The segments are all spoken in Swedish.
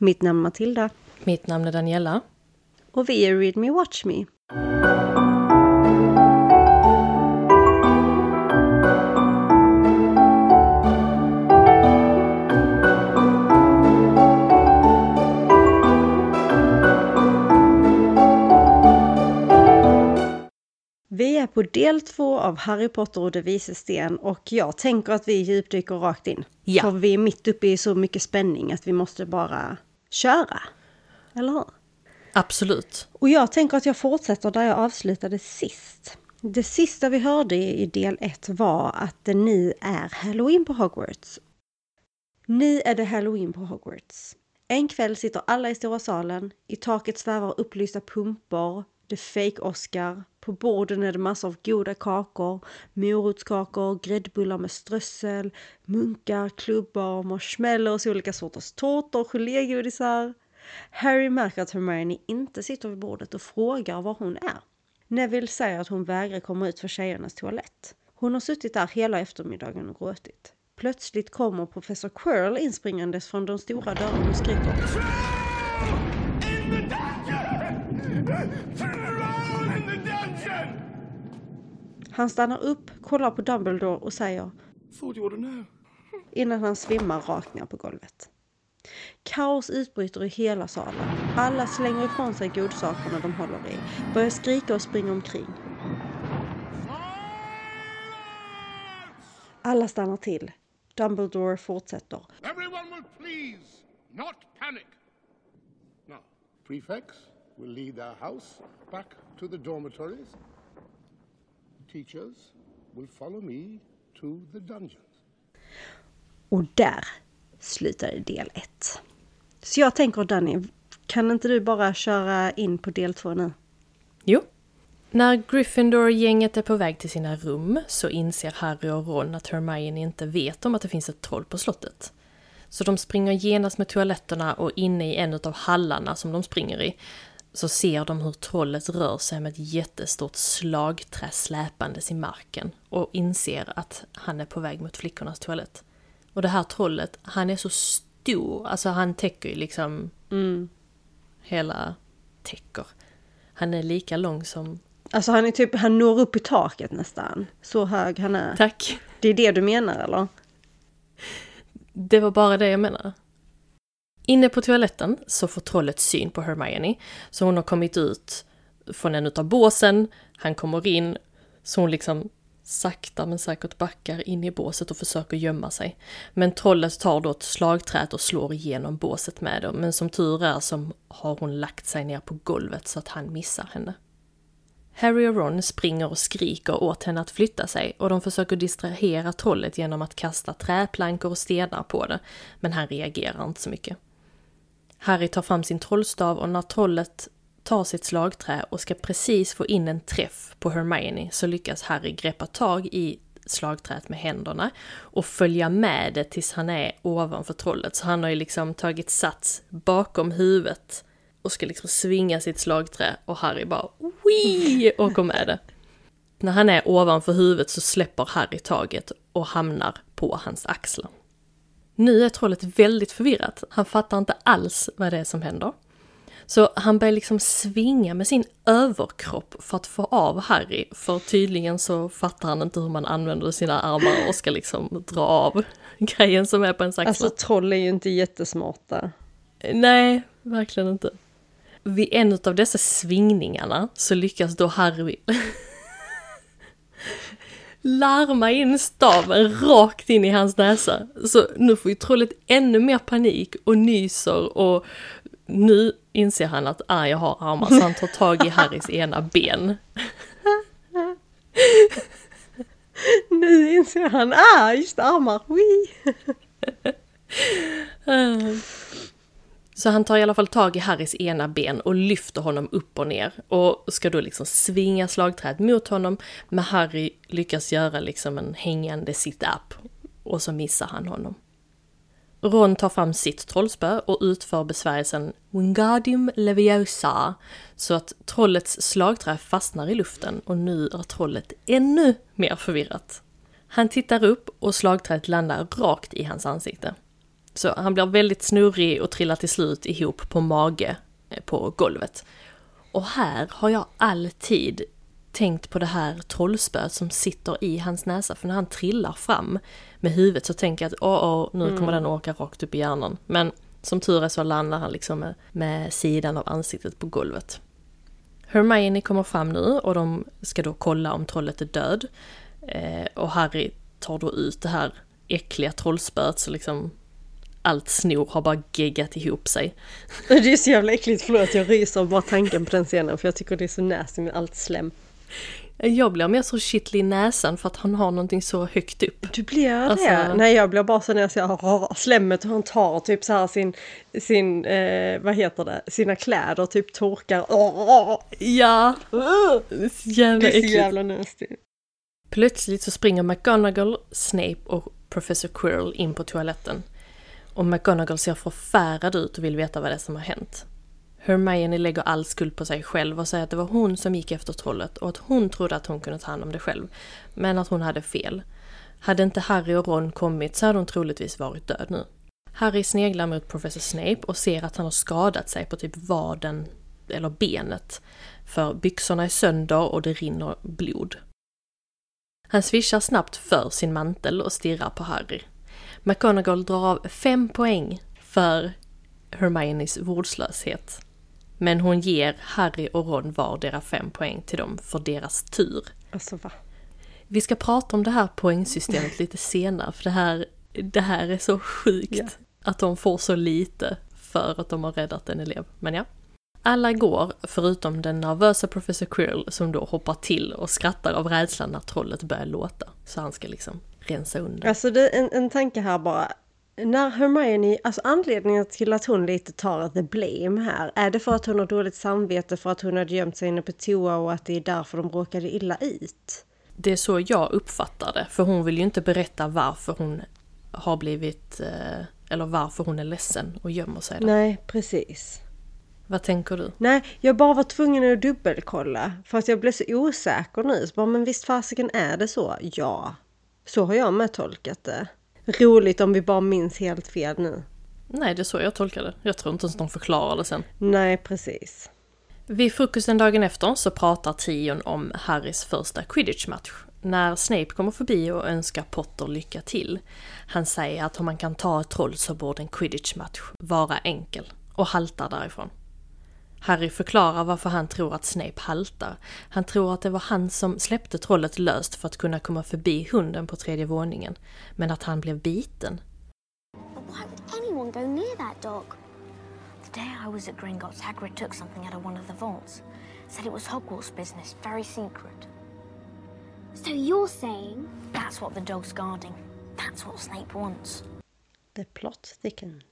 Mitt namn är Matilda. Mitt namn är Daniela. Och vi är Read Me Watch Me. Vi är på del två av Harry Potter och de vises sten och jag tänker att vi djupdyker rakt in. Ja. För vi är mitt uppe i så mycket spänning att vi måste bara köra. Eller hur? Absolut. Och jag tänker att jag fortsätter där jag avslutade sist. Det sista vi hörde i del 1 var att det nu är Halloween på Hogwarts. Nu är det Halloween på Hogwarts. En kväll sitter alla i stora salen, i taket svävar upplysta pumpor, det fake oscar på borden är det massor av goda kakor, morotskakor, gräddbullar med strössel, munkar, klubbor, marshmallows, olika sorters tårtor, gelégodisar. Harry märker att Hermione inte sitter vid bordet och frågar var hon är. Neville säger att hon vägrar komma ut för tjejernas toalett. Hon har suttit där hela eftermiddagen och gråtit. Plötsligt kommer professor Quirrell inspringandes från de stora dörrarna och skriker In the dungeon! Tyrone in the dungeon! Han stannar upp, kollar på Dumbledore och säger Thought you ought to know. innan han svimmar rakt ner på golvet. Kaos utbryter i hela salen. Alla slänger ifrån sig godsakerna de håller i, börjar skrika och springa omkring. Alla stannar till. Dumbledore fortsätter. Everyone will please not panic. Now, prefects will lead their house back to the dormitories. Teachers will follow me to the dungeons. Och där slutade del ett. Så jag tänker Danny, kan inte du bara köra in på del två nu? Jo. När Gryffindor-gänget är på väg till sina rum så inser Harry och Ron att Hermione inte vet om att det finns ett troll på slottet. Så de springer genast med toaletterna och inne i en av hallarna som de springer i så ser de hur trollet rör sig med ett jättestort slagträ släpandes i marken och inser att han är på väg mot flickornas toalett. Och det här trollet, han är så stor, alltså han täcker ju liksom hela täcker. Han är lika lång som... Alltså han är typ, han når upp i taket nästan. Så hög han är. Tack! Det är det du menar eller? Det var bara det jag menade. Inne på toaletten så får trollet syn på Hermione, så hon har kommit ut från en utav båsen, han kommer in, så hon liksom sakta men säkert backar in i båset och försöker gömma sig. Men trollet tar då ett slagträt och slår igenom båset med det, men som tur är så har hon lagt sig ner på golvet så att han missar henne. Harry och Ron springer och skriker åt henne att flytta sig och de försöker distrahera trollet genom att kasta träplankor och stenar på det, men han reagerar inte så mycket. Harry tar fram sin trollstav och när trollet tar sitt slagträ och ska precis få in en träff på Hermione så lyckas Harry greppa tag i slagträet med händerna och följa med det tills han är ovanför trollet. Så han har ju liksom tagit sats bakom huvudet och ska liksom svinga sitt slagträ och Harry bara Wii! åker med det. När han är ovanför huvudet så släpper Harry taget och hamnar på hans axlar. Nu är trollet väldigt förvirrat. Han fattar inte alls vad det är som händer. Så han börjar liksom svinga med sin överkropp för att få av Harry, för tydligen så fattar han inte hur man använder sina armar och ska liksom dra av grejen som är på ens axlar. Alltså troll är ju inte jättesmarta. Nej, verkligen inte. Vid en av dessa svingningarna så lyckas då Harry larma in staven rakt in i hans näsa. Så nu får ju trollet ännu mer panik och nyser och nu inser han att ah, jag har armar så han tar tag i Harrys ena ben. Nu inser han, ah just armar, Wii. Så han tar i alla fall tag i Harrys ena ben och lyfter honom upp och ner och ska då liksom svinga slagträet mot honom men Harry lyckas göra liksom en hängande sit-up och så missar han honom. Ron tar fram sitt trollspö och utför besvärjelsen Wingardium Leviosa så att trollets slagträ fastnar i luften och nu är trollet ännu mer förvirrat. Han tittar upp och slagträet landar rakt i hans ansikte. Så han blir väldigt snurrig och trillar till slut ihop på mage eh, på golvet. Och här har jag alltid tänkt på det här trollspöet som sitter i hans näsa. För när han trillar fram med huvudet så tänker jag att åh, åh nu kommer den åka rakt upp i hjärnan. Men som tur är så landar han liksom med, med sidan av ansiktet på golvet. Hermione kommer fram nu och de ska då kolla om trollet är död. Eh, och Harry tar då ut det här äckliga trollspöet så liksom allt snor har bara geggat ihop sig. Det är så jävla äckligt, förlåt jag ryser bara tanken på den scenen för jag tycker det är så nasty med allt slem. Jag blir mer så kittlig i näsan för att han har någonting så högt upp. Du blir det? Alltså- Nej jag blir bara så när jag ser rrr, slemmet och han tar typ så här sin, sin eh, vad heter det, sina kläder typ torkar. Ja, det är så jävla Det är så äckligt. jävla nasty. Plötsligt så springer McGonagall, Snape och Professor Quirrell in på toaletten. Och McGonagall ser förfärad ut och vill veta vad det är som har hänt. Hermione lägger all skuld på sig själv och säger att det var hon som gick efter trollet och att hon trodde att hon kunde ta hand om det själv. Men att hon hade fel. Hade inte Harry och Ron kommit så hade hon troligtvis varit död nu. Harry sneglar mot Professor Snape och ser att han har skadat sig på typ vaden eller benet. För byxorna är sönder och det rinner blod. Han svischar snabbt för sin mantel och stirrar på Harry. McGonagall drar av fem poäng för Hermiones vårdslöshet. Men hon ger Harry och Ron vardera fem poäng till dem för deras tur. Alltså va? Vi ska prata om det här poängsystemet lite senare för det här, det här är så sjukt Ja. att de får så lite för att de har räddat en elev. Men ja. Alla går, förutom den nervösa professor Quirrell som då hoppar till och skrattar av rädslan när trollet börjar låta. Så han ska liksom rensa undan. Alltså det, en, en tanke här bara. När Hermione, alltså anledningen till att hon lite tar the blame här, är det för att hon har dåligt samvete för att hon hade gömt sig inne på toa och att det är därför de råkade illa ut? Det är så jag uppfattar det, för hon vill ju inte berätta varför hon har blivit, eh, eller varför hon är ledsen och gömmer sig där. Nej, precis. Vad tänker du? Nej, jag bara var tvungen att dubbelkolla för att jag blev så osäker nu. Så bara, men visst fasiken är det så? Ja, så har jag med tolkat det. Roligt om vi bara minns helt fel nu. Nej, det är så jag tolkar det. Jag tror inte ens de förklarar det sen. Nej, precis. Vid frukosten dagen efter så pratar Tion om Harrys första quidditch-match. När Snape kommer förbi och önskar Potter lycka till. Han säger att om man kan ta ett troll så borde en quidditch-match vara enkel. Och haltar därifrån. Harry förklarar varför han tror att Snape haltar. Han tror att det var han som släppte trollet löst för att kunna komma förbi hunden på tredje våningen. Men att han blev biten. But why would anyone go near that dog? The day I was at Gringotts, Hagrid took something out of one of the vaults. Said it was Hogwarts business, very secret. So you're saying That's what the dog's guarding. That's what Snape wants. The plot thickens.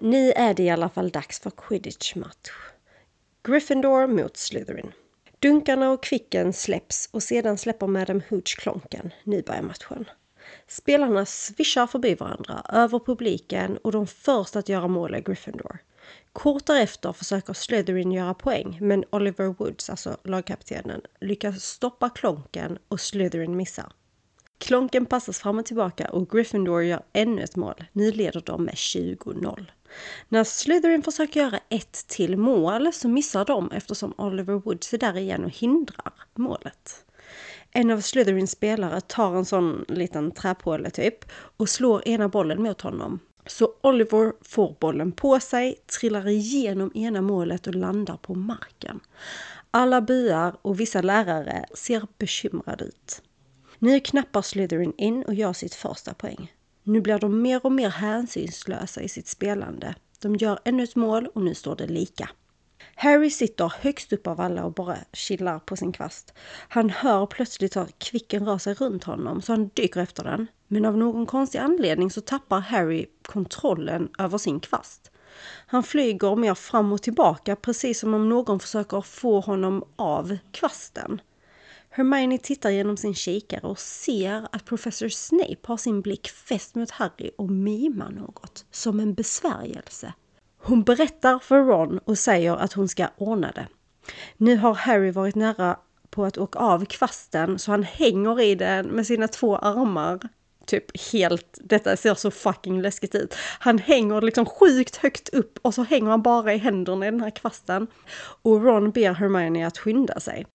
Nu är det i alla fall dags för quidditch-match. Gryffindor mot Slytherin. Dunkarna och kvicken släpps och sedan släpper Madam Hooch klonken. Nu börjar matchen. Spelarna svischar förbi varandra, över publiken och de första att göra mål är Gryffindor. Kort därefter försöker Slytherin göra poäng, men Oliver Woods, alltså lagkaptenen, lyckas stoppa klonken och Slytherin missar. Klonken passas fram och tillbaka och Gryffindor gör ännu ett mål. Nu leder de med 20-0. När Slytherin försöker göra ett till mål så missar de eftersom Oliver Woods är där igen och hindrar målet. En av Slytherins spelare tar en sån liten träpåle typ och slår ena bollen mot honom. Så Oliver får bollen på sig, trillar igenom ena målet och landar på marken. Alla byar och vissa lärare ser bekymrade ut. Nu knappar Slytherin in och gör sitt första poäng. Nu blir de mer och mer hänsynslösa i sitt spelande. De gör ännu ett mål och nu står det lika. Harry sitter högst upp av alla och bara chillar på sin kvast. Han hör plötsligt att kvicken rör sig runt honom så han dyker efter den. Men av någon konstig anledning så tappar Harry kontrollen över sin kvast. Han flyger mer fram och tillbaka precis som om någon försöker få honom av kvasten. Hermione tittar genom sin kikare och ser att professor Snape har sin blick fäst mot Harry och mimar något, som en besvärjelse. Hon berättar för Ron och säger att hon ska ordna det. Nu har Harry varit nära på att åka av kvasten så han hänger i den med sina två armar. typ helt, detta ser så fucking läskigt ut. Han hänger liksom sjukt högt upp och så hänger han bara i händerna i den här kvasten. Och Ron ber Hermione att skynda sig.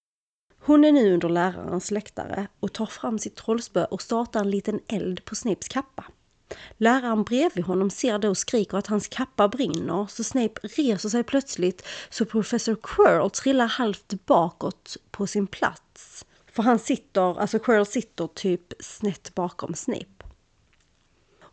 Hon är nu under lärarens läktare och tar fram sitt trollspö och startar en liten eld på Snapes kappa. Läraren bredvid honom ser då och skriker att hans kappa brinner, så Snape reser sig plötsligt så professor Quirrell trillar halvt bakåt på sin plats. För han sitter, alltså Quirrell sitter typ snett bakom Snape.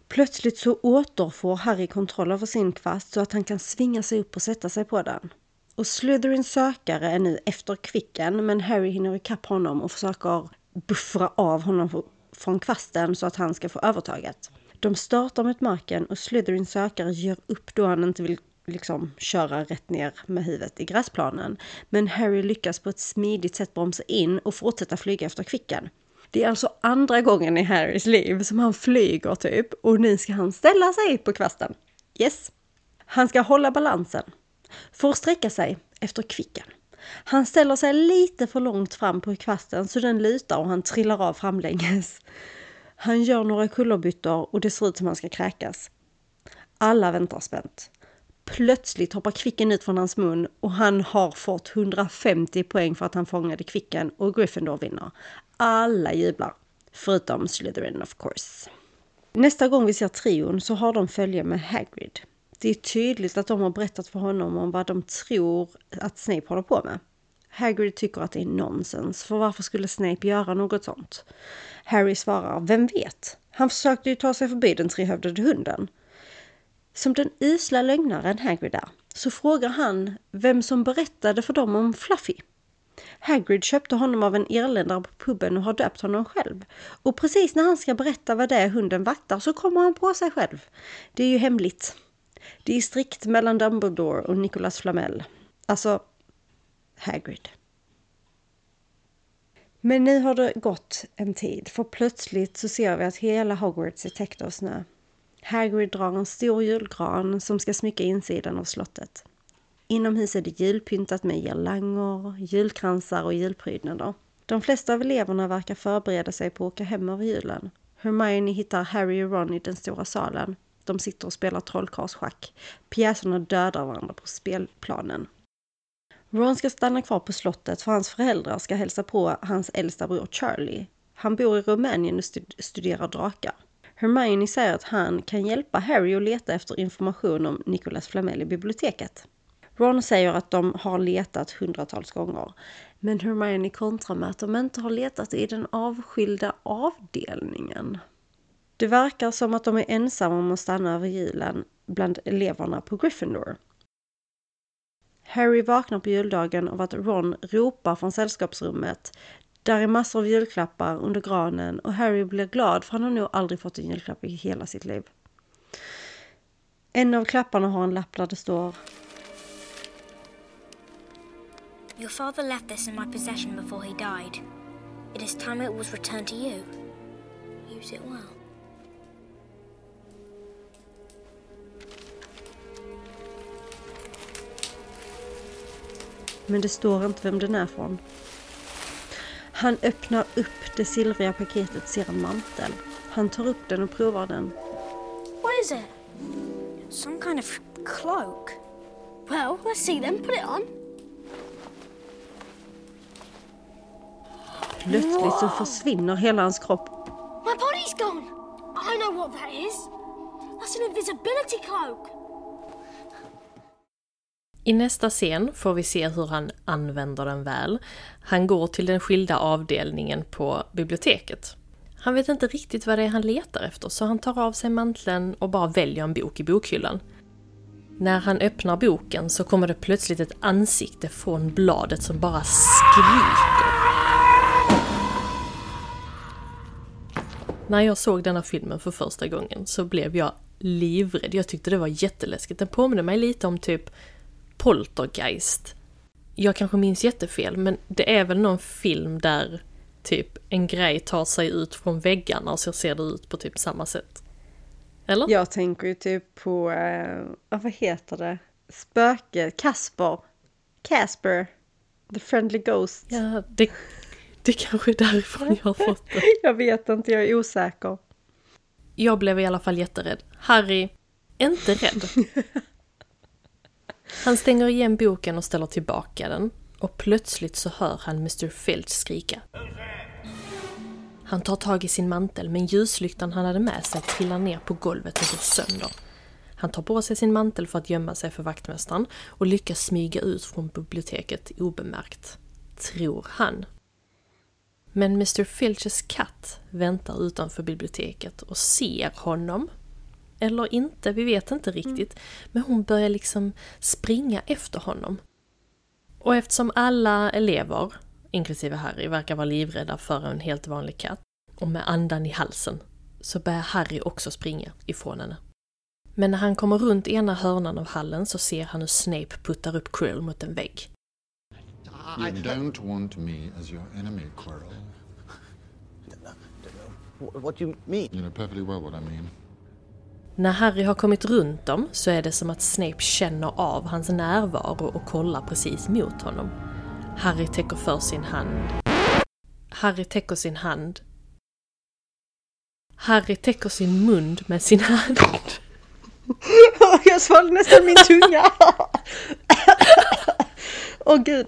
Plötsligt så återfår Harry kontroll över sin kvast så att han kan svinga sig upp och sätta sig på den. Och Slytherins sökare är nu efter kvicken men Harry hinner ikapp honom och försöker buffra av honom från kvasten så att han ska få övertaget. De startar mot marken och Slytherins sökare ger upp då han inte vill liksom köra rätt ner med huvudet i gräsplanen. Men Harry lyckas på ett smidigt sätt bromsa in och fortsätta flyga efter kvicken. Det är alltså andra gången i Harrys liv som han flyger typ och nu ska han ställa sig på kvasten. Yes. Han ska hålla balansen. För att sträcka sig efter kvicken. Han ställer sig lite för långt fram på kvasten så den lutar och han trillar av framlänges. Han gör några kullerbyttor och det ser ut som han ska kräkas. Alla väntar spänt. Plötsligt hoppar kvicken ut från hans mun och han har fått 150 poäng för att han fångade kvicken och Gryffindor vinner. Alla jublar. Förutom Slytherin of course. Nästa gång vi ser trion så har de följe med Hagrid. Det är tydligt att de har berättat för honom om vad de tror att Snape håller på med. Hagrid tycker att det är nonsens, för varför skulle Snape göra något sånt? Harry svarar, vem vet? Han försökte ju ta sig förbi den trehövdade hunden. Som den usla lögnaren Hagrid är, så frågar han vem som berättade för dem om Fluffy. Hagrid köpte honom av en irländare på puben och har döpt honom själv. Och precis när han ska berätta vad det är hunden vaktar så kommer han på sig själv. Det är ju hemligt. Det är strikt mellan Dumbledore och Nicholas Flamel. Alltså, Hagrid. Men nu har det gått en tid, för plötsligt så ser vi att hela Hogwarts är täckt av snö. Hagrid drar en stor julgran som ska smycka insidan av slottet. Inomhus är det julpyntat med girlanger, julkransar och julprydnader. De flesta av eleverna verkar förbereda sig på att åka hem över julen. Hermione hittar Harry och Ron i den stora salen. De sitter och spelar trollkarlsschack. Pjäserna dödar varandra på spelplanen. Ron ska stanna kvar på slottet för hans föräldrar ska hälsa på hans äldsta bror Charlie. Han bor i Rumänien och studerar drakar. Hermione säger att han kan hjälpa Harry att leta efter information om Nicholas Flamel i biblioteket. Ron säger att de har letat hundratals gånger. Men Hermione kontrar med att de inte har letat i den avskilda avdelningen. Det verkar som att de är ensamma om att stanna över julen bland eleverna på Gryffindor. Harry vaknar på juldagen av att Ron ropar från sällskapsrummet. Där är massor av julklappar under granen och Harry blir glad för han har nog aldrig fått en julklapp i hela sitt liv. En av klapparna har en lapp där det står Your father left this in my possession before he died. It is time it was returned to you. Use it well. Men det står inte vem den är från. Han öppnar upp det silvriga paketet ser en mantel. Han tar upp den och provar den. What is it? Some kind of cloak. Well, let's see then. Put it on. Plötsligt så försvinner hela hans kropp. My body's gone! I know what that is. That's an invisibility cloak. I nästa scen får vi se hur han använder den väl. Han går till den skilda avdelningen på biblioteket. Han vet inte riktigt vad det är han letar efter så han tar av sig manteln och bara väljer en bok i bokhyllan. När han öppnar boken så kommer det plötsligt ett ansikte från bladet som bara skriker. När jag såg denna filmen för första gången så blev jag livrädd. Jag tyckte det var jätteläskigt. Den påminner mig lite om typ Poltergeist. Jag kanske minns jättefel, men det är väl någon film där typ en grej tar sig ut från väggarna och så ser det ut på typ samma sätt. Eller? Jag tänker ju typ på, eh, vad heter det? Spöke, Kasper. Casper. The Friendly Ghost. Ja, det, det kanske är därifrån jag har fått det. jag vet inte, jag är osäker. Jag blev i alla fall jätterädd. Harry, inte rädd. Han stänger igen boken och ställer tillbaka den. Och plötsligt så hör han Mr Filch skrika. Han tar tag i sin mantel men ljuslyktan han hade med sig trillar ner på golvet och går sönder. Han tar på sig sin mantel för att gömma sig för vaktmästaren och lyckas smyga ut från biblioteket obemärkt. Tror han. Men Mr Filches katt väntar utanför biblioteket och ser honom. Eller inte, vi vet inte riktigt. Men hon börjar liksom springa efter honom. Och eftersom alla elever, inklusive Harry, verkar vara livrädda för en helt vanlig katt och med andan i halsen, så börjar Harry också springa ifrån henne. Men när han kommer runt ena hörnan av hallen så ser han hur Snape puttar upp Krill mot en vägg. You don't want me as your enemy, Quirrell. Wh- What do you mean? You know perfectly well what I mean. När Harry har kommit runt dem så är det som att Snape känner av hans närvaro och kollar precis mot honom. Harry täcker för sin hand. Harry täcker sin hand. Harry täcker sin mun med sin hand. Jag svalde nästan min tunga. Åh gud.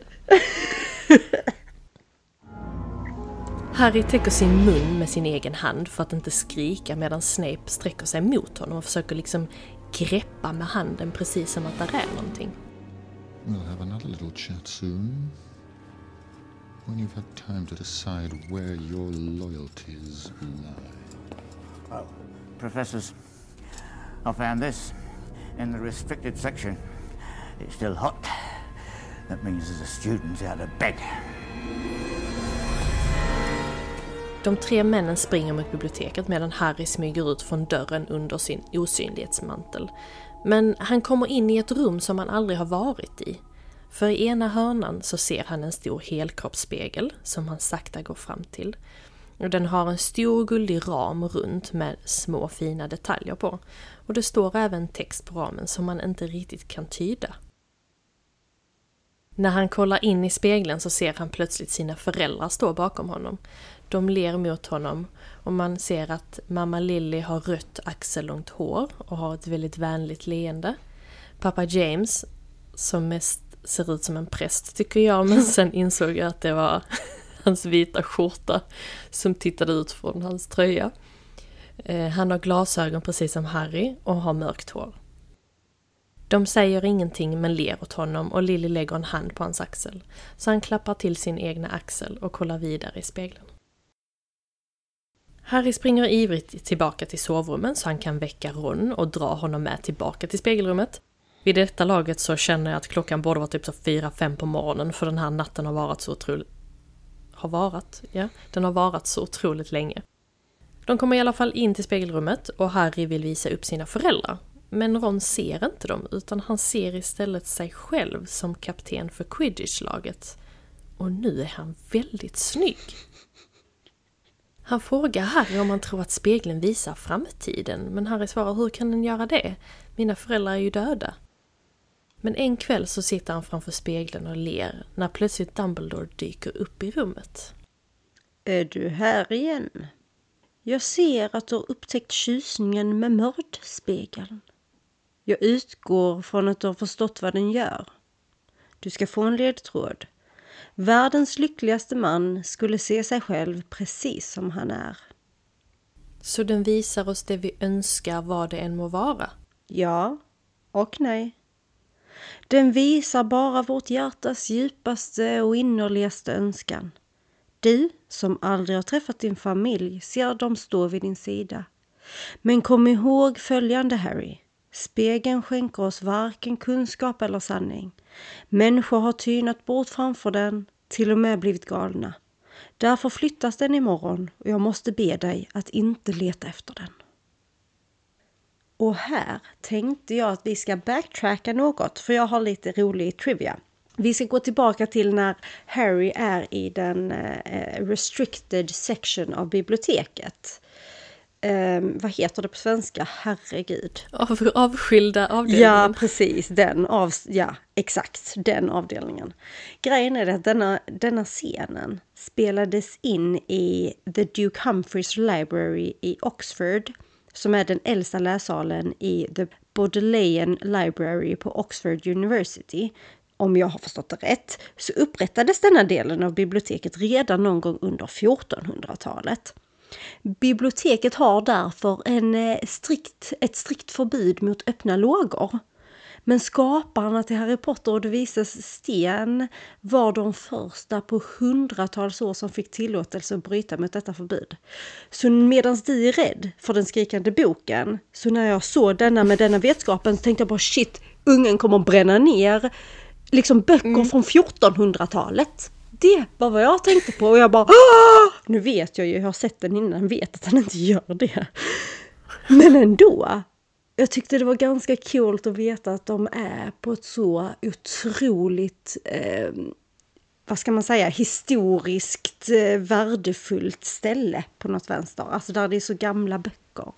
Harry täcker sin mun med sin egen hand för att inte skrika medan Snape sträcker sig mot honom och försöker liksom greppa med handen precis som att där är någonting. We'll have another little chat soon. When you've had time to decide where your loyalties lie. Professors, I found this in the restricted section. It's still hot. That means there's a student out of bed. De tre männen springer mot biblioteket medan Harry smyger ut från dörren under sin osynlighetsmantel. Men han kommer in i ett rum som han aldrig har varit i. För i ena hörnan så ser han en stor helkroppsspegel som han sakta går fram till. Och den har en stor guldig ram runt med små fina detaljer på. Och det står även text på ramen som man inte riktigt kan tyda. När han kollar in i spegeln så ser han plötsligt sina föräldrar stå bakom honom. De ler mot honom och man ser att mamma Lily har rött axellångt hår och har ett väldigt vänligt leende. Pappa James, som mest ser ut som en präst tycker jag, men sen insåg jag att det var hans vita skjorta som tittade ut från hans tröja. Eh, Han har glasögon precis som Harry och har mörkt hår. De säger ingenting men ler åt honom och Lily lägger en hand på hans axel. Så han klappar till sin egna axel och kollar vidare i spegeln. Harry springer ivrigt tillbaka till sovrummen så han kan väcka Ron och dra honom med tillbaka till spegelrummet. Vid detta laget så känner jag att klockan borde vara typ så 4-5 på morgonen för den här natten har varit så otroligt... Har varit? Ja, den har varit så otroligt länge. De kommer i alla fall in till spegelrummet och Harry vill visa upp sina föräldrar. Men Ron ser inte dem utan han ser istället sig själv som kapten för quidditch-laget. Och nu är han väldigt snygg. Han frågar Harry om han tror att spegeln visar framtiden, men Harry svarar hur kan den göra det? Mina föräldrar är ju döda. Men en kväll så sitter han framför spegeln och ler när plötsligt Dumbledore dyker upp i rummet. Är du här igen? Jag ser att du har upptäckt tjusningen med mördspegeln. Jag utgår från att du har förstått vad den gör. Du ska få en ledtråd. Världens lyckligaste man skulle se sig själv precis som han är. Så den visar oss det vi önskar vad det än må vara. Ja och nej. Den visar bara vårt hjärtas djupaste och innerligaste önskan. Du, som aldrig har träffat din familj, ser dem stå vid din sida. Men kom ihåg följande, Harry. Spegeln skänker oss varken kunskap eller sanning. Människor har tynat bort framför den, till och med blivit galna. Därför flyttas den imorgon och jag måste be dig att inte leta efter den. Och här tänkte jag att vi ska backtracka något, för jag har lite rolig trivia. Vi ska gå tillbaka till när Harry är i den eh, restricted section av biblioteket. Eh, vad heter det på svenska? Herregud. Av, avskilda avdelningen. Ja, precis. Den av, ja, exakt den avdelningen. Grejen är att denna, denna scenen spelades in i The Duke Humphreys Library i Oxford som är den äldsta läsalen i The Bodleian Library på Oxford University, om jag har förstått det rätt, så upprättades denna delen av biblioteket redan någon gång under 1400-talet. Biblioteket har därför en eh, strikt, ett strikt förbud mot öppna lågor. Men skaparna till Harry Potter och Det visas sten var de första på hundratals år som fick tillåtelse att bryta mot detta förbud. Så medan du är rädd för den skrikande boken, så när jag såg denna med denna vetskapen så tänkte jag bara shit, ungen kommer bränna ner liksom böcker från 1400-talet. Det var vad jag tänkte på och jag bara Åh! Nu vet jag ju, jag har sett den innan, vet att han inte gör det. Men ändå. Jag tyckte det var ganska coolt att veta att de är på ett så otroligt, eh, vad ska man säga, historiskt eh, värdefullt ställe på något vänster. Alltså där det är så gamla böcker.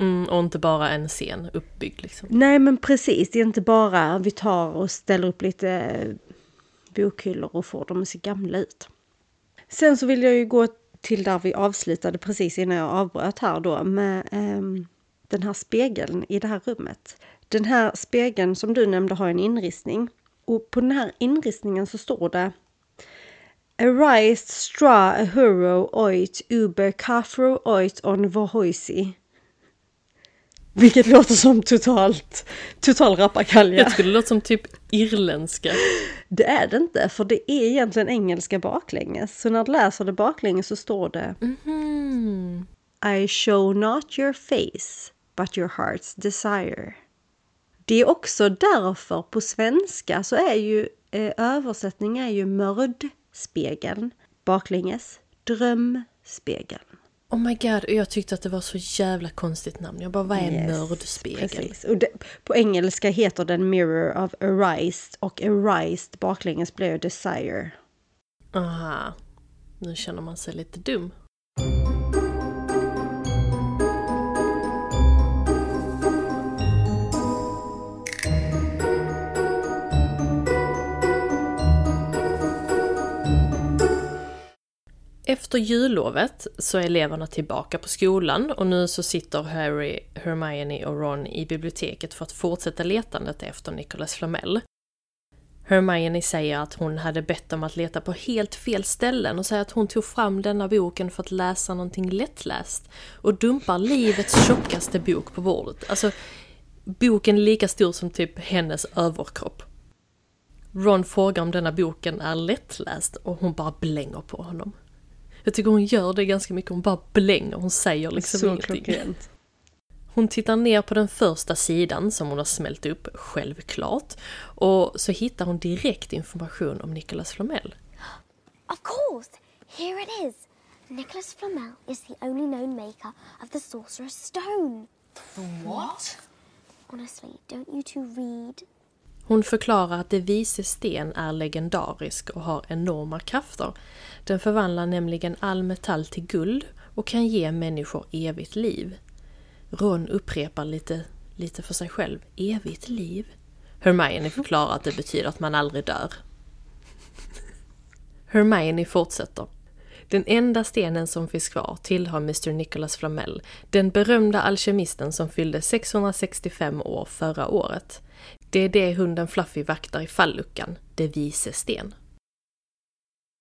Mm, och inte bara en scen uppbyggd liksom. Nej men precis, det är inte bara vi tar och ställer upp lite bokhyllor och får dem att se gamla ut. Sen så vill jag ju gå till där vi avslutade precis innan jag avbröt här då med ehm, den här spegeln i det här rummet. Den här spegeln som du nämnde har en inristning och på den här inristningen så står det Arise stra ahuro oit uber kafro oit on vohoisi. Vilket låter som totalt, total rappakalja. Jag det låter som typ irländska. Det är det inte, för det är egentligen engelska baklänges. Så när du läser det baklänges så står det Mhm. I show not your face, but your heart's desire. Det är också därför på svenska så är ju eh, översättning är ju mördsspegeln baklänges, drömspegeln. Oh my god, och jag tyckte att det var så jävla konstigt namn. Jag bara, vad är Yes, mördspegel? Precis. Och det, på engelska heter den Mirror of Arised och Arised baklänges blir Desire. Aha. Nu känner man sig lite dum. Efter jullovet så är eleverna tillbaka på skolan och nu så sitter Harry, Hermione och Ron i biblioteket för att fortsätta letandet efter Nicholas Flamel. Hermione säger att hon hade bett dem att leta på helt fel ställen och säger att hon tog fram denna boken för att läsa någonting lättläst och dumpar livets tjockaste bok på bordet. Alltså, boken är lika stor som typ hennes överkropp. Ron frågar om denna boken är lättläst och hon bara blänger på honom. Jag tycker hon gör det ganska mycket, hon bara blänger, hon säger liksom så ingenting. klockrent. Hon tittar ner på den första sidan som hon har smält upp, självklart. Och så hittar hon direkt information om Nicholas Flamel. Of course! Here it is. Nicholas Flamel is the only known maker of the Sorcerer's Stone. What? Honestly, don't you two read? Hon förklarar att det vise sten är legendarisk och har enorma krafter. Den förvandlar nämligen all metall till guld och kan ge människor evigt liv. Ron upprepar lite, lite för sig själv, evigt liv. Hermione förklarar att det betyder att man aldrig dör. Hermione fortsätter. Den enda stenen som finns kvar tillhör Mr. Nicholas Flamel, den berömda alkemisten som fyllde 665 år förra året. Det är det hunden Fluffy vaktar i falluckan, det vise sten.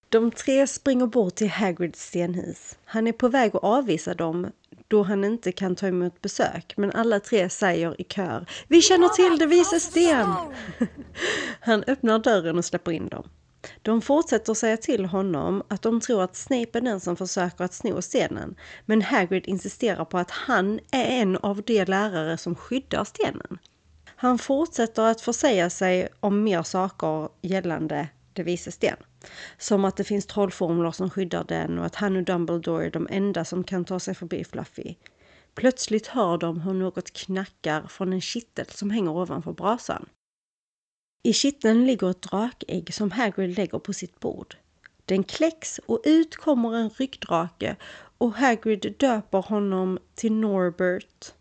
De tre springer bort till Hagrids stenhus. Han är på väg att avvisa dem då han inte kan ta emot besök, men alla tre säger i kör Vi känner till det vise sten! Han öppnar dörren och släpper in dem. De fortsätter säga till honom att de tror att Snape är den som försöker att sno stenen, men Hagrid insisterar på att han är en av de lärare som skyddar stenen. Han fortsätter att försäga sig om mer saker gällande det Vises sten. Som att det finns trollformler som skyddar den och att han och Dumbledore är de enda som kan ta sig förbi Fluffy. Plötsligt hör de hur något knackar från en kittel som hänger ovanför brasan. I kitteln ligger ett drakägg som Hagrid lägger på sitt bord. Den kläcks och ut kommer en ryggdrake och Hagrid döper honom till Norbert.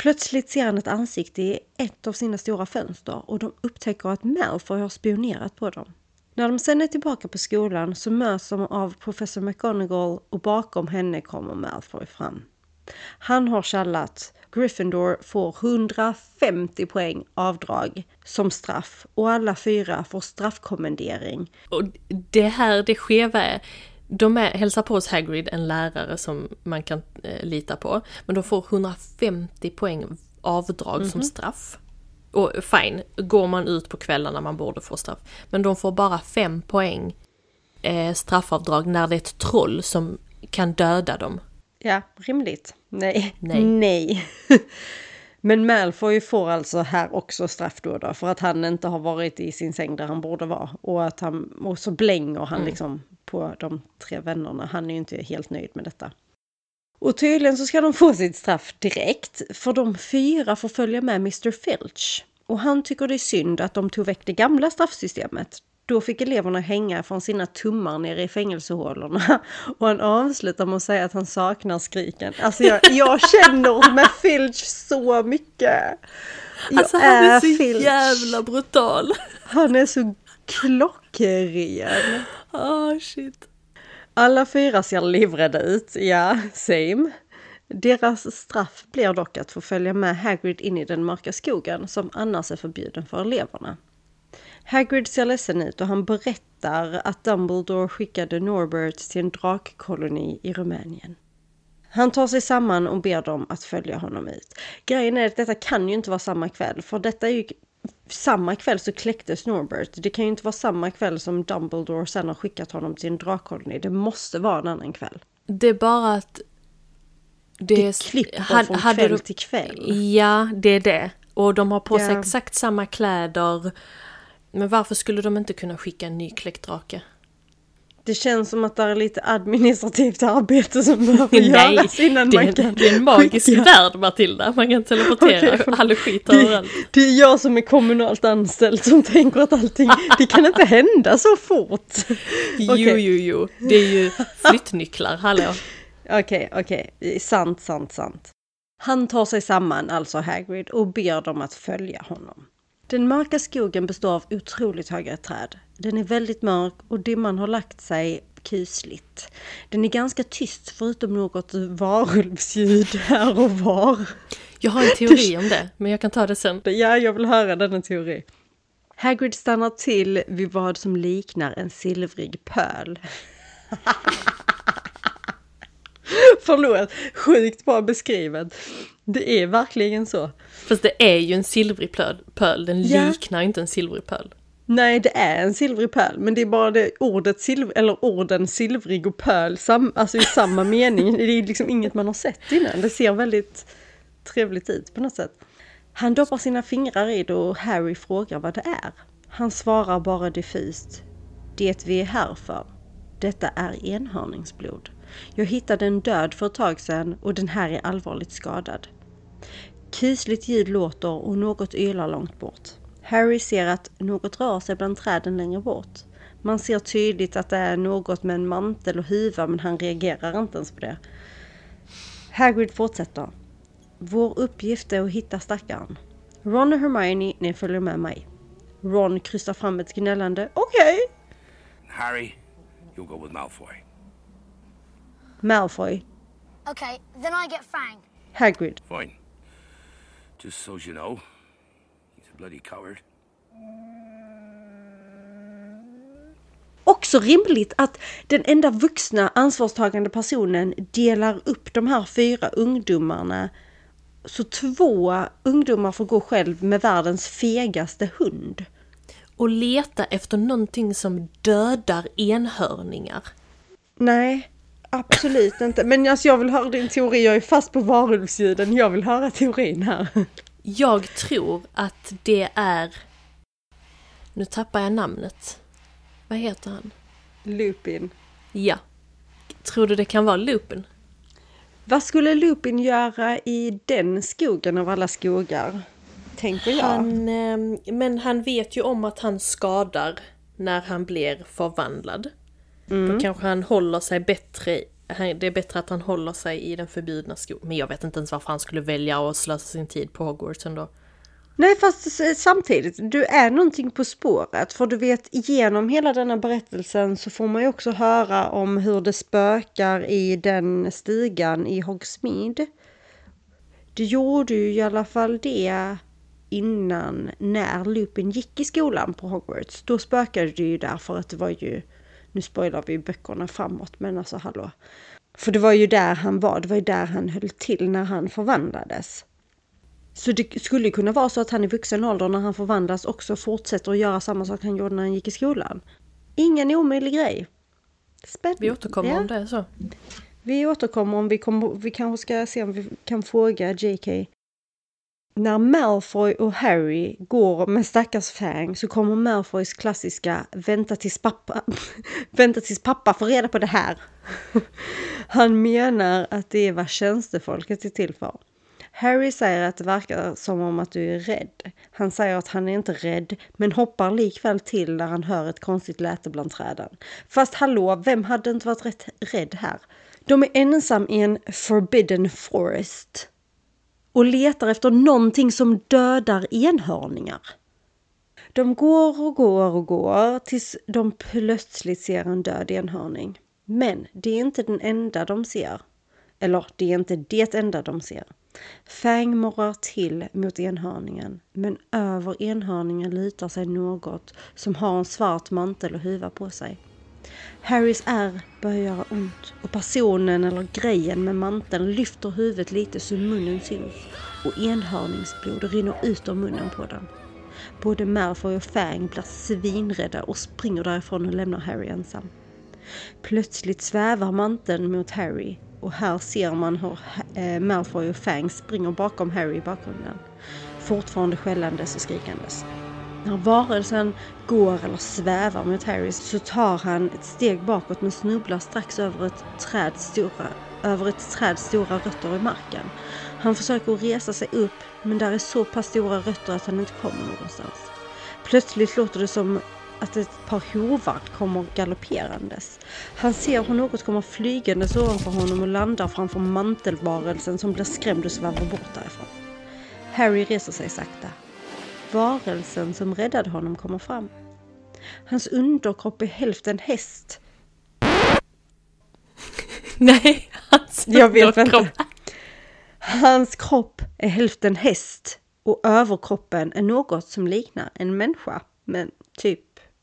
Plötsligt ser han ett ansikte i ett av sina stora fönster och de upptäcker att Malfoy har spionerat på dem. När de sen är tillbaka på skolan så möts de av professor McGonagall och bakom henne kommer Malfoy fram. Han har kallat Gryffindor får 150 poäng avdrag som straff och alla fyra får straffkommendering. Och det här, det skeva är, de är, hälsar på hos Hagrid, en lärare som man kan eh, lita på, men de får 150 poäng avdrag som straff. Och fine, går man ut på kvällarna man borde få straff. Men de får bara 5 poäng eh, straffavdrag när det är ett troll som kan döda dem. Ja, rimligt. Nej. Nej. Nej. Men Malfoy får alltså här också straff då, då för att han inte har varit i sin säng där han borde vara. Och, att han, och så blänger han liksom på de tre vännerna. Han är ju inte helt nöjd med detta. Och tydligen så ska de få sitt straff direkt, för de fyra får följa med Mr Filch. Och han tycker det är synd att de tog väck det gamla straffsystemet. Då fick eleverna hänga från sina tummar nere i fängelsehålorna. Och han avslutar med att säga att han saknar skriken. Alltså jag, jag känner med Filch så mycket. Jag Alltså han är så Filch. jävla brutal. Han är så klockren. Ah shit. Alla fyra ser livrädda ut, ja, same. Deras straff blir dock att få följa med Hagrid in i den mörka skogen som annars är förbjuden för eleverna. Hagrid ser ledsen ut och han berättar att Dumbledore skickade Norbert till en drakkoloni i Rumänien. Han tar sig samman och ber dem att följa honom ut. Grejen är att detta kan ju inte vara samma kväll, för detta är ju samma kväll så kläcktes Norbert. Det kan ju inte vara samma kväll som Dumbledore sen har skickat honom till en drakkoloni. Det måste vara en annan kväll. Det är bara att... Det, Det klipper från hade kväll de- till kväll. Ja, det är det. Och de har på sig Ja. exakt samma kläder. Men varför skulle de inte kunna skicka en nykläckt drake? Det känns som att det är lite administrativt arbete som behöver Nej, göras innan det man kan det är en magisk skicka. värld Matilda. Man kan teleportera Okej, all skit Det, överallt. det är jag som är kommunalt anställd som tänker att allting, det kan inte hända så fort. Jo, Okej. jo, jo. Det är ju flyttnycklar, hallå. Okej, okej, sant, sant, sant. Han tar sig samman, alltså Hagrid, och ber dem att följa honom. Den mörka skogen består av otroligt höga träd. Den är väldigt mörk och dimman har lagt sig kusligt. Den är ganska tyst förutom något varulvsljud här och var. Jag har en teori om det, men jag kan ta det sen. Ja, jag vill höra denna teori. Hagrid stannar till vid vad som liknar en silvrig pöl. Förlåt, sjukt bra beskrivet. Det är verkligen så. Fast det är ju en silvrig pöl, den Ja. liknar inte en silvrig pöl. Nej, det är en silvrig pöl, men det är bara det ordet silver, eller orden silvrig och pöl, sam, alltså i samma mening. Det är liksom inget man har sett innan. Det ser väldigt trevligt ut på något sätt. Han doppar sina fingrar i det och Harry frågar vad det är. Han svarar bara diffust. Det vi är här för. Detta är enhörningsblod. Jag hittade en död för ett tag sedan och den här är allvarligt skadad. Kusligt ljud låter och något ylar långt bort. Harry ser att något rör sig bland träden längre bort. Man ser tydligt att det är något med en mantel och huva men han reagerar inte ens på det. Hagrid fortsätter. Vår uppgift är att hitta stackaren. Ron och Hermione, ni följer med mig. Ron kryssar fram ett gnällande okej. Harry, you'll go with Malfoy. Malfoy, Okay, then I get Fang. Hagrid. Fine. Just so you know, he's a bloody coward. Också rimligt att den enda vuxna ansvarstagande personen delar upp de här fyra ungdomarna. Så två ungdomar får gå själv med världens fegaste hund. Och leta efter någonting som dödar enhörningar. Nej, absolut inte. Men alltså jag vill höra din teori. Jag är fast på varulvsljuden. Jag vill höra teorin här. Jag tror att det är... Nu tappar jag namnet. Vad heter han? Lupin. Ja. Tror du det kan vara Lupin? Vad skulle Lupin göra i den skogen av alla skogar? Tänker jag. Han, ehm, men han vet ju om att han skadar när han blir förvandlad. Då kanske han håller sig bättre, det är bättre att han håller sig i den förbjudna skogen. Men jag vet inte ens varför han skulle välja att slösa sin tid på Hogwarts ändå. Nej fast samtidigt, du är någonting på spåret. För du vet, genom hela denna berättelsen så får man ju också höra om hur det spökar i den stigan i Hogsmeade. Det gjorde ju i alla fall det innan när Lupin gick i skolan på Hogwarts. Då spökade det ju där för att det var ju, nu spoilar vi böckerna framåt men alltså hallå. För det var ju där han var, det var ju där han höll till när han förvandlades. Så det skulle kunna vara så att han i vuxen ålder när han förvandlas också fortsätter att göra samma sak han gjorde när han gick i skolan. Ingen omöjlig grej. Spännande. Vi återkommer Ja. om det så. Vi återkommer om vi kommer, vi kanske ska se om vi kan fråga JK. När Malfoy och Harry går med stackars Fang så kommer Malfoys klassiska vänta tills pappa, vänta tills pappa får reda på det här. Han menar att det är vad tjänstefolket är till för. Harry säger att det verkar som om att du är rädd. Han säger att han är inte rädd, men hoppar likväl till när han hör ett konstigt läte bland träden. Fast hallå, vem hade inte varit rätt rädd här? De är ensam i en forbidden forest och letar efter någonting som dödar enhörningar. De går och går och går tills de plötsligt ser en död enhörning. Men det är inte den enda de ser. Eller det är inte det enda de ser. Fang morrar till mot enhörningen, men över enhörningen lutar sig något som har en svart mantel och huva på sig. Harrys ärr börjar göra ont och personen eller grejen med manteln lyfter huvudet lite så munnen syns och enhörningsblod rinner ut ur munnen på den. Både Malfoy och Fang blir svinrädda och springer därifrån och lämnar Harry ensam. Plötsligt svävar manteln mot Harry och här ser man hur eh, Malfoy och Fang springer bakom Harry i bakgrunden. Fortfarande skällandes och skrikandes. När varelsen går eller svävar mot Harry så tar han ett steg bakåt men snubblar strax över ett träds stora, över ett träds stora rötter i marken. Han försöker resa sig upp men där är så pass stora rötter att han inte kommer någonstans. Plötsligt låter det som att ett par hovar kommer galopperandes. Han ser hur något kommer flygandes ovanför honom och landar framför mantelvarelsen som blir skrämd och svävar bort därifrån. Harry reser sig sakta. Varelsen som räddade honom kommer fram. Hans underkropp är hälften häst. Nej, hans Jag vet underkropp. inte. Hans kropp är hälften häst och överkroppen är något som liknar en människa. Men typ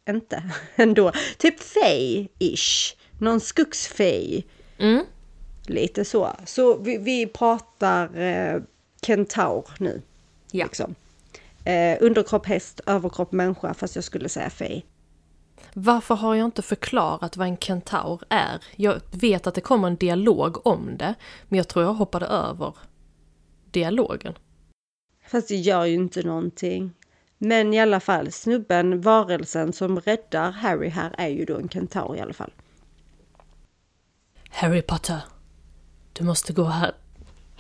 inte ändå. Typ fej-ish. Någon skogsfej. Mm. Lite så. Så vi, vi pratar eh, kentaur nu. Ja. Liksom. Eh, underkropp häst, överkropp människa fast jag skulle säga fej. Varför har jag inte förklarat vad en kentaur är? Jag vet att det kommer en dialog om det, men jag tror jag hoppade över dialogen. Fast det gör ju inte någonting. Men i alla fall, snubben, varelsen som räddar Harry här är ju då en kentaur i alla fall. Harry Potter, du måste gå här.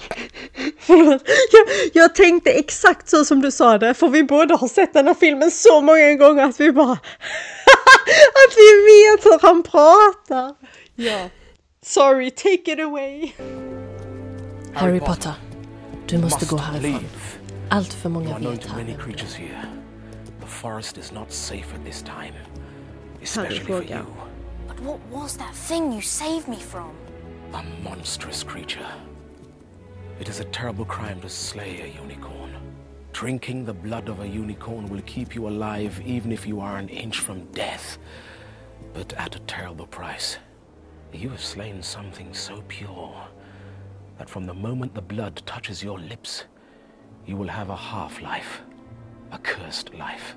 Förlåt, jag, jag tänkte exakt så som du sa det, för vi båda har sett den här filmen så många gånger att vi bara... att vi vet hur han pratar! Ja. Sorry, take it away! Harry Potter, du måste gå härifrån. Allt för många vet här. The forest is not safe at this time, especially for you, But what was that thing you saved me from? a monstrous creature. It is a terrible crime to slay a unicorn. Drinking the blood of a unicorn will keep you alive even if you are an inch from death, but at a terrible price. You have slain something so pure that from the moment the blood touches your lips, you will have a half life, a cursed life.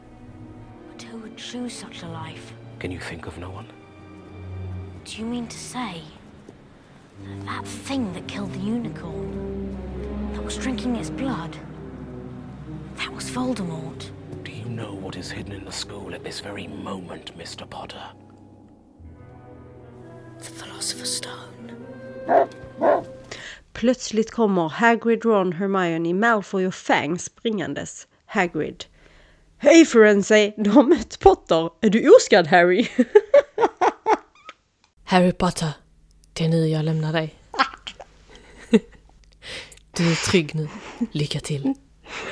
But who would choose such a life? Can you think of no one? Do you mean to say that that thing that killed the unicorn, that was drinking its blood, that was Voldemort? Do you know what is hidden in the school at this very moment, Mr. Potter? The Philosopher's Stone. Plötsligt kommer Hagrid, Ron, Hermione, Malfoy och Fang springandes. Hagrid. Hej Firenze! Du har mött Potter! Är du oskadd Harry? Harry Potter, det är nu jag lämnar dig. Du är trygg nu. Lycka till.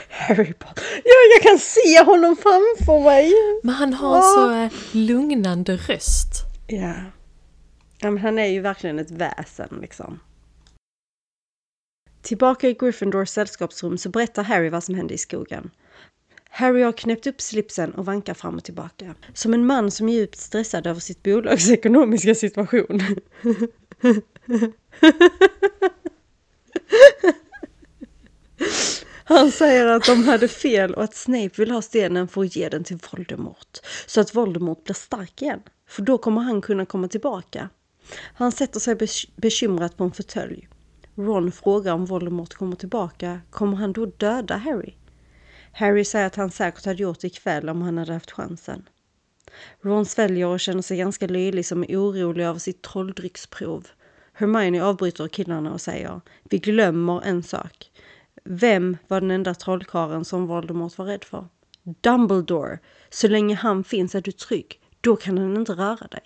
Harry Potter. Ja, jag kan se honom framför mig! Men han har en så eh, lugnande röst. Ja. ja men han är ju verkligen ett väsen liksom. Tillbaka i Gryffindors sällskapsrum så berättar Harry vad som hände i skogen. Harry har knäppt upp slipsen och vankar fram och tillbaka. Som en man som är djupt stressad över sitt bolags ekonomiska situation. Han säger att de hade fel och att Snape vill ha stenen för att ge den till Voldemort. Så att Voldemort blir stark igen. För då kommer han kunna komma tillbaka. Han sätter sig bekymrat på en fåtölj. Ron frågar om Voldemort kommer tillbaka. Kommer han då döda Harry? Harry säger att han säkert hade gjort det ikväll om han hade haft chansen. Ron sväljer och känner sig ganska löjlig som är orolig över sitt trolldrycksprov. Hermione avbryter killarna och säger Vi glömmer en sak. Vem var den enda trollkaren som Voldemort var rädd för? Dumbledore! Så länge han finns är du trygg. Då kan han inte röra dig.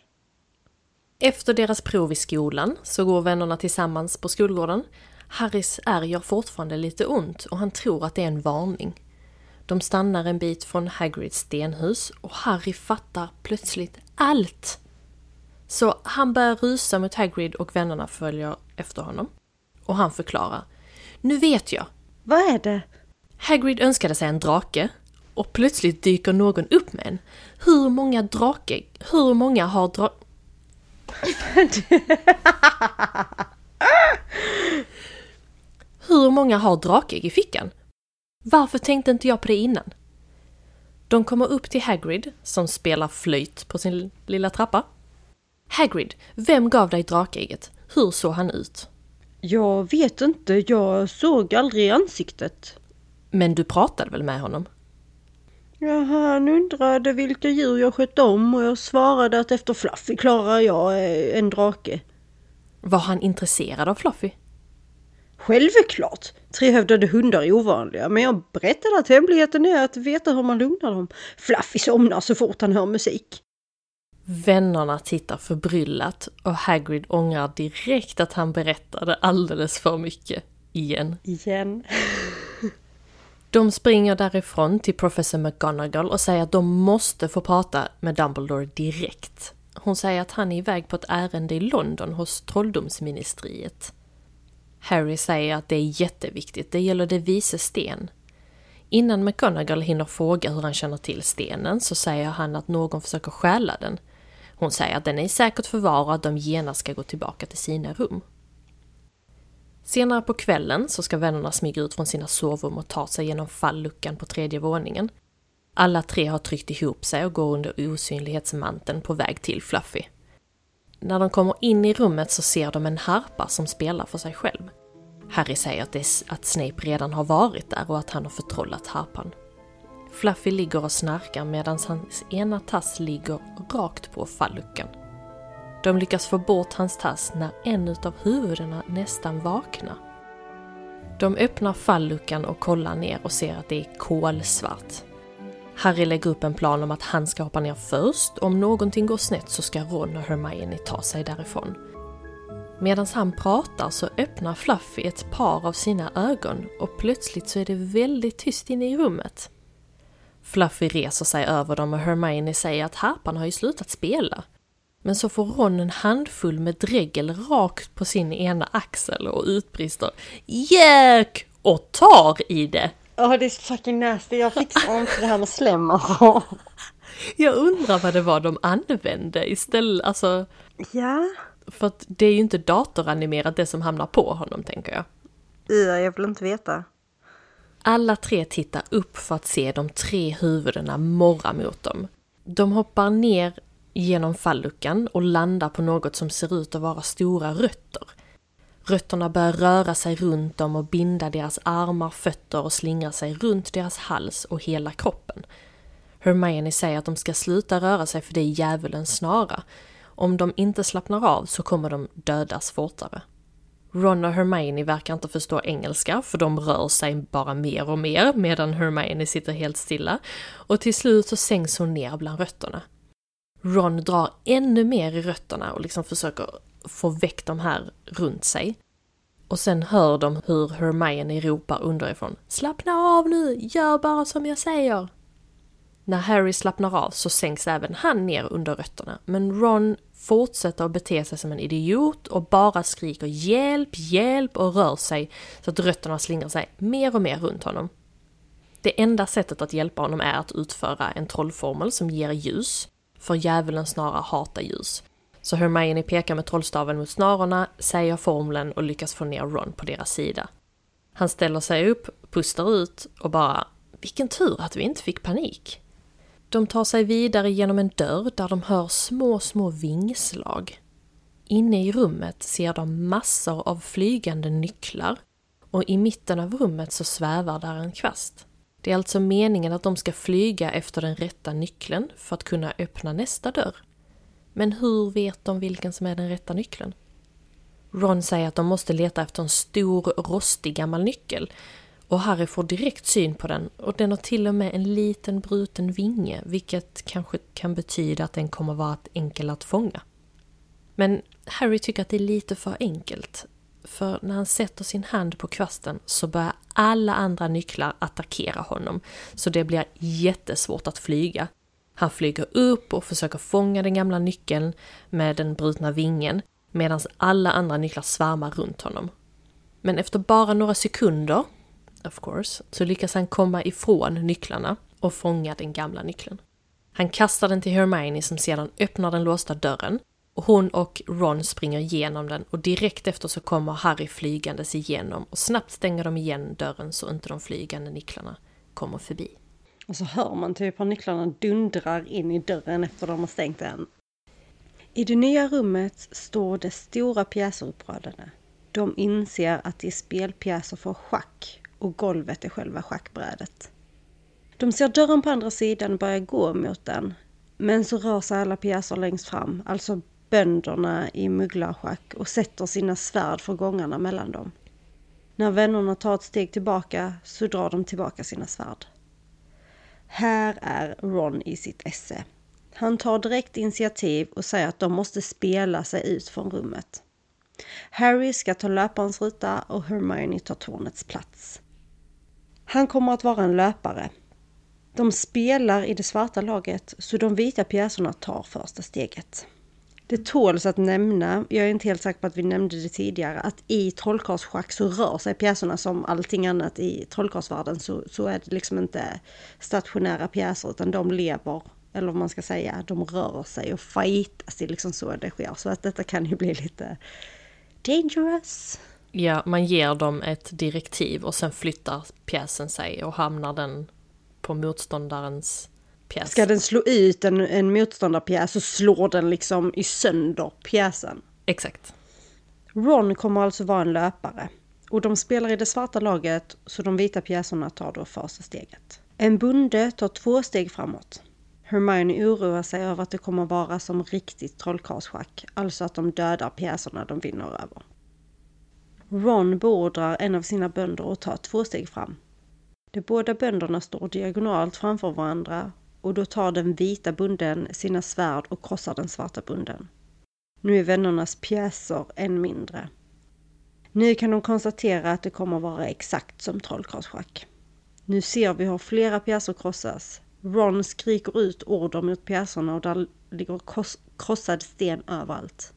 Efter deras prov i skolan så går vännerna tillsammans på skolgården. Harrys ärr gör fortfarande lite ont och han tror att det är en varning. De stannar en bit från Hagrids stenhus och Harry fattar plötsligt allt. Så han börjar rusa mot Hagrid och vännerna följer efter honom. Och han förklarar. Nu vet jag. Vad är det? Hagrid önskade sig en drake och plötsligt dyker någon upp med en. Hur många drake... Hur många har dra... Hur många har drakägg i fickan? Varför tänkte inte jag på det innan? De kommer upp till Hagrid, som spelar flöjt på sin lilla trappa. Hagrid, vem gav dig drakägget? Hur såg han ut? Jag vet inte, jag såg aldrig ansiktet. Men du pratade väl med honom? Ja, han undrade vilka djur jag skötte om och jag svarade att efter Fluffy klarar jag eh, en drake. Var han intresserad av Fluffy? Självklart! Trehövdade hundar är ovanliga, men jag berättade att hemligheten är att veta hur man lugnar dem. Fluffy somnar så fort han hör musik. Vännerna tittar förbryllat och Hagrid ångrar direkt att han berättade alldeles för mycket. Igen. Igen. De springer därifrån till professor McGonagall och säger att de måste få prata med Dumbledore direkt. Hon säger att han är iväg på ett ärende i London hos trolldomsministeriet. Harry säger att det är jätteviktigt, det gäller det vise sten. Innan McGonagall hinner fråga hur han känner till stenen så säger han att någon försöker stjäla den. Hon säger att den är säkert förvarad och att de genast ska gå tillbaka till sina rum. Senare på kvällen så ska vännerna smyga ut från sina sovrum och ta sig genom falluckan på tredje våningen. Alla tre har tryckt ihop sig och går under osynlighetsmanteln på väg till Fluffy. När de kommer in i rummet så ser de en harpa som spelar för sig själv. Harry säger att, det att Snape redan har varit där och att han har förtrollat harpan. Fluffy ligger och snarkar medan hans ena tass ligger rakt på falluckan. De lyckas få bort hans tass när en utav huvudena nästan vaknar. De öppnar falluckan och kollar ner och ser att det är kolsvart. Harry lägger upp en plan om att han ska hoppa ner först. Om någonting går snett så ska Ron och Hermione ta sig därifrån. Medan han pratar så öppnar Fluffy ett par av sina ögon och plötsligt så är det väldigt tyst inne i rummet. Fluffy reser sig över dem och Hermione säger att harpan har ju slutat spela. Men så får Ron en handfull med dregel rakt på sin ena axel och utbrister Jök! och tar i det. Ja, oh, det är fucking nasty. Jag fixar inte det här med slem Jag undrar vad det var de använde istället, alltså. Ja. För att det är ju inte datoranimerat det som hamnar på honom, tänker jag. Ja, jag vill inte veta. Alla tre tittar upp för att se de tre huvudena morra mot dem. De hoppar ner genom falluckan och landar på något som ser ut att vara stora rötter. Rötterna börjar röra sig runt dem och binda deras armar, fötter och slingra sig runt deras hals och hela kroppen. Hermione säger att de ska sluta röra sig för det är djävulens snara. Om de inte slappnar av så kommer de dödas fortare. Ron och Hermione verkar inte förstå engelska för de rör sig bara mer och mer medan Hermione sitter helt stilla och till slut så sänks hon ner bland rötterna. Ron drar ännu mer i rötterna och liksom försöker få väck de här runt sig. Och sen hör de hur Hermione ropar underifrån. Slappna av nu, gör bara som jag säger. När Harry slappnar av så sänks även han ner under rötterna, men Ron fortsätter att bete sig som en idiot och bara skriker hjälp, hjälp och rör sig så att rötterna slingrar sig mer och mer runt honom. Det enda sättet att hjälpa honom är att utföra en trollformel som ger ljus, för djävulen snarare hatar ljus. Så Hermione pekar med trollstaven mot snarorna, säger formeln och lyckas få ner Ron på deras sida. Han ställer sig upp, pustar ut och bara “Vilken tur att vi inte fick panik”. De tar sig vidare genom en dörr där de hör små, små vingslag. Inne i rummet ser de massor av flygande nycklar och i mitten av rummet så svävar där en kvast. Det är alltså meningen att de ska flyga efter den rätta nyckeln för att kunna öppna nästa dörr. Men hur vet de vilken som är den rätta nyckeln? Ron säger att de måste leta efter en stor rostig gammal nyckel och Harry får direkt syn på den och den har till och med en liten bruten vinge vilket kanske kan betyda att den kommer vara enkel att fånga. Men Harry tycker att det är lite för enkelt. För när han sätter sin hand på kvasten så börjar alla andra nycklar attackera honom. Så det blir jättesvårt att flyga. Han flyger upp och försöker fånga den gamla nyckeln med den brutna vingen medan alla andra nycklar svärmar runt honom. Men efter bara några sekunder, of course, så lyckas han komma ifrån nycklarna och fånga den gamla nyckeln. Han kastar den till Hermione som sedan öppnar den låsta dörren och hon och Ron springer igenom den och direkt efter så kommer Harry flygandes igenom och snabbt stänger de igen dörren så inte de flygande nycklarna kommer förbi. Och så hör man typ hur nycklarna dundrar in i dörren efter de har stängt den. I det nya rummet står det stora pjäser uppradade. De inser att det är spelpjäser för schack och golvet är själva schackbrädet. De ser dörren på andra sidan börja gå mot den. Men så rör sig alla pjäser längst fram, alltså bönderna i mugglarschack och sätter sina svärd för gångarna mellan dem. När vännerna tar ett steg tillbaka så drar de tillbaka sina svärd. Här är Ron i sitt esse. Han tar direkt initiativ och säger att de måste spela sig ut från rummet. Harry ska ta löparens ruta och Hermione tar tornets plats. Han kommer att vara en löpare. De spelar i det svarta laget så de vita pjäserna tar första steget. Det tåls att nämna, jag är inte helt säker på att vi nämnde det tidigare, att i trollkarlsschack så rör sig pjäserna som allting annat i trollkarlsvärlden så, så är det liksom inte stationära pjäser utan de lever, eller vad man ska säga, de rör sig och fightas, det är liksom så det sker. Så att detta kan ju bli lite dangerous. Ja, man ger dem ett direktiv och sen flyttar pjäsen sig och hamnar den på motståndarens pjäs. Ska den slå ut en, en motståndarpjäs så slår den liksom i sönder pjäsen. Exakt. Ron kommer alltså vara en löpare. Och de spelar i det svarta laget så de vita pjäserna tar då första steget. En bonde tar två steg framåt. Hermione oroar sig över att det kommer vara som riktigt trollkarlsschack, alltså att de dödar pjäserna de vinner över. Ron beordrar en av sina bönder att ta två steg fram. De båda bönderna står diagonalt framför varandra och då tar den vita bunden sina svärd och krossar den svarta bunden. Nu är vännernas pjäser än mindre. Nu kan de konstatera att det kommer vara exakt som trollkarlsschack. Nu ser vi hur flera pjäser krossas. Ron skriker ut order mot pjäserna och där ligger krossad sten överallt.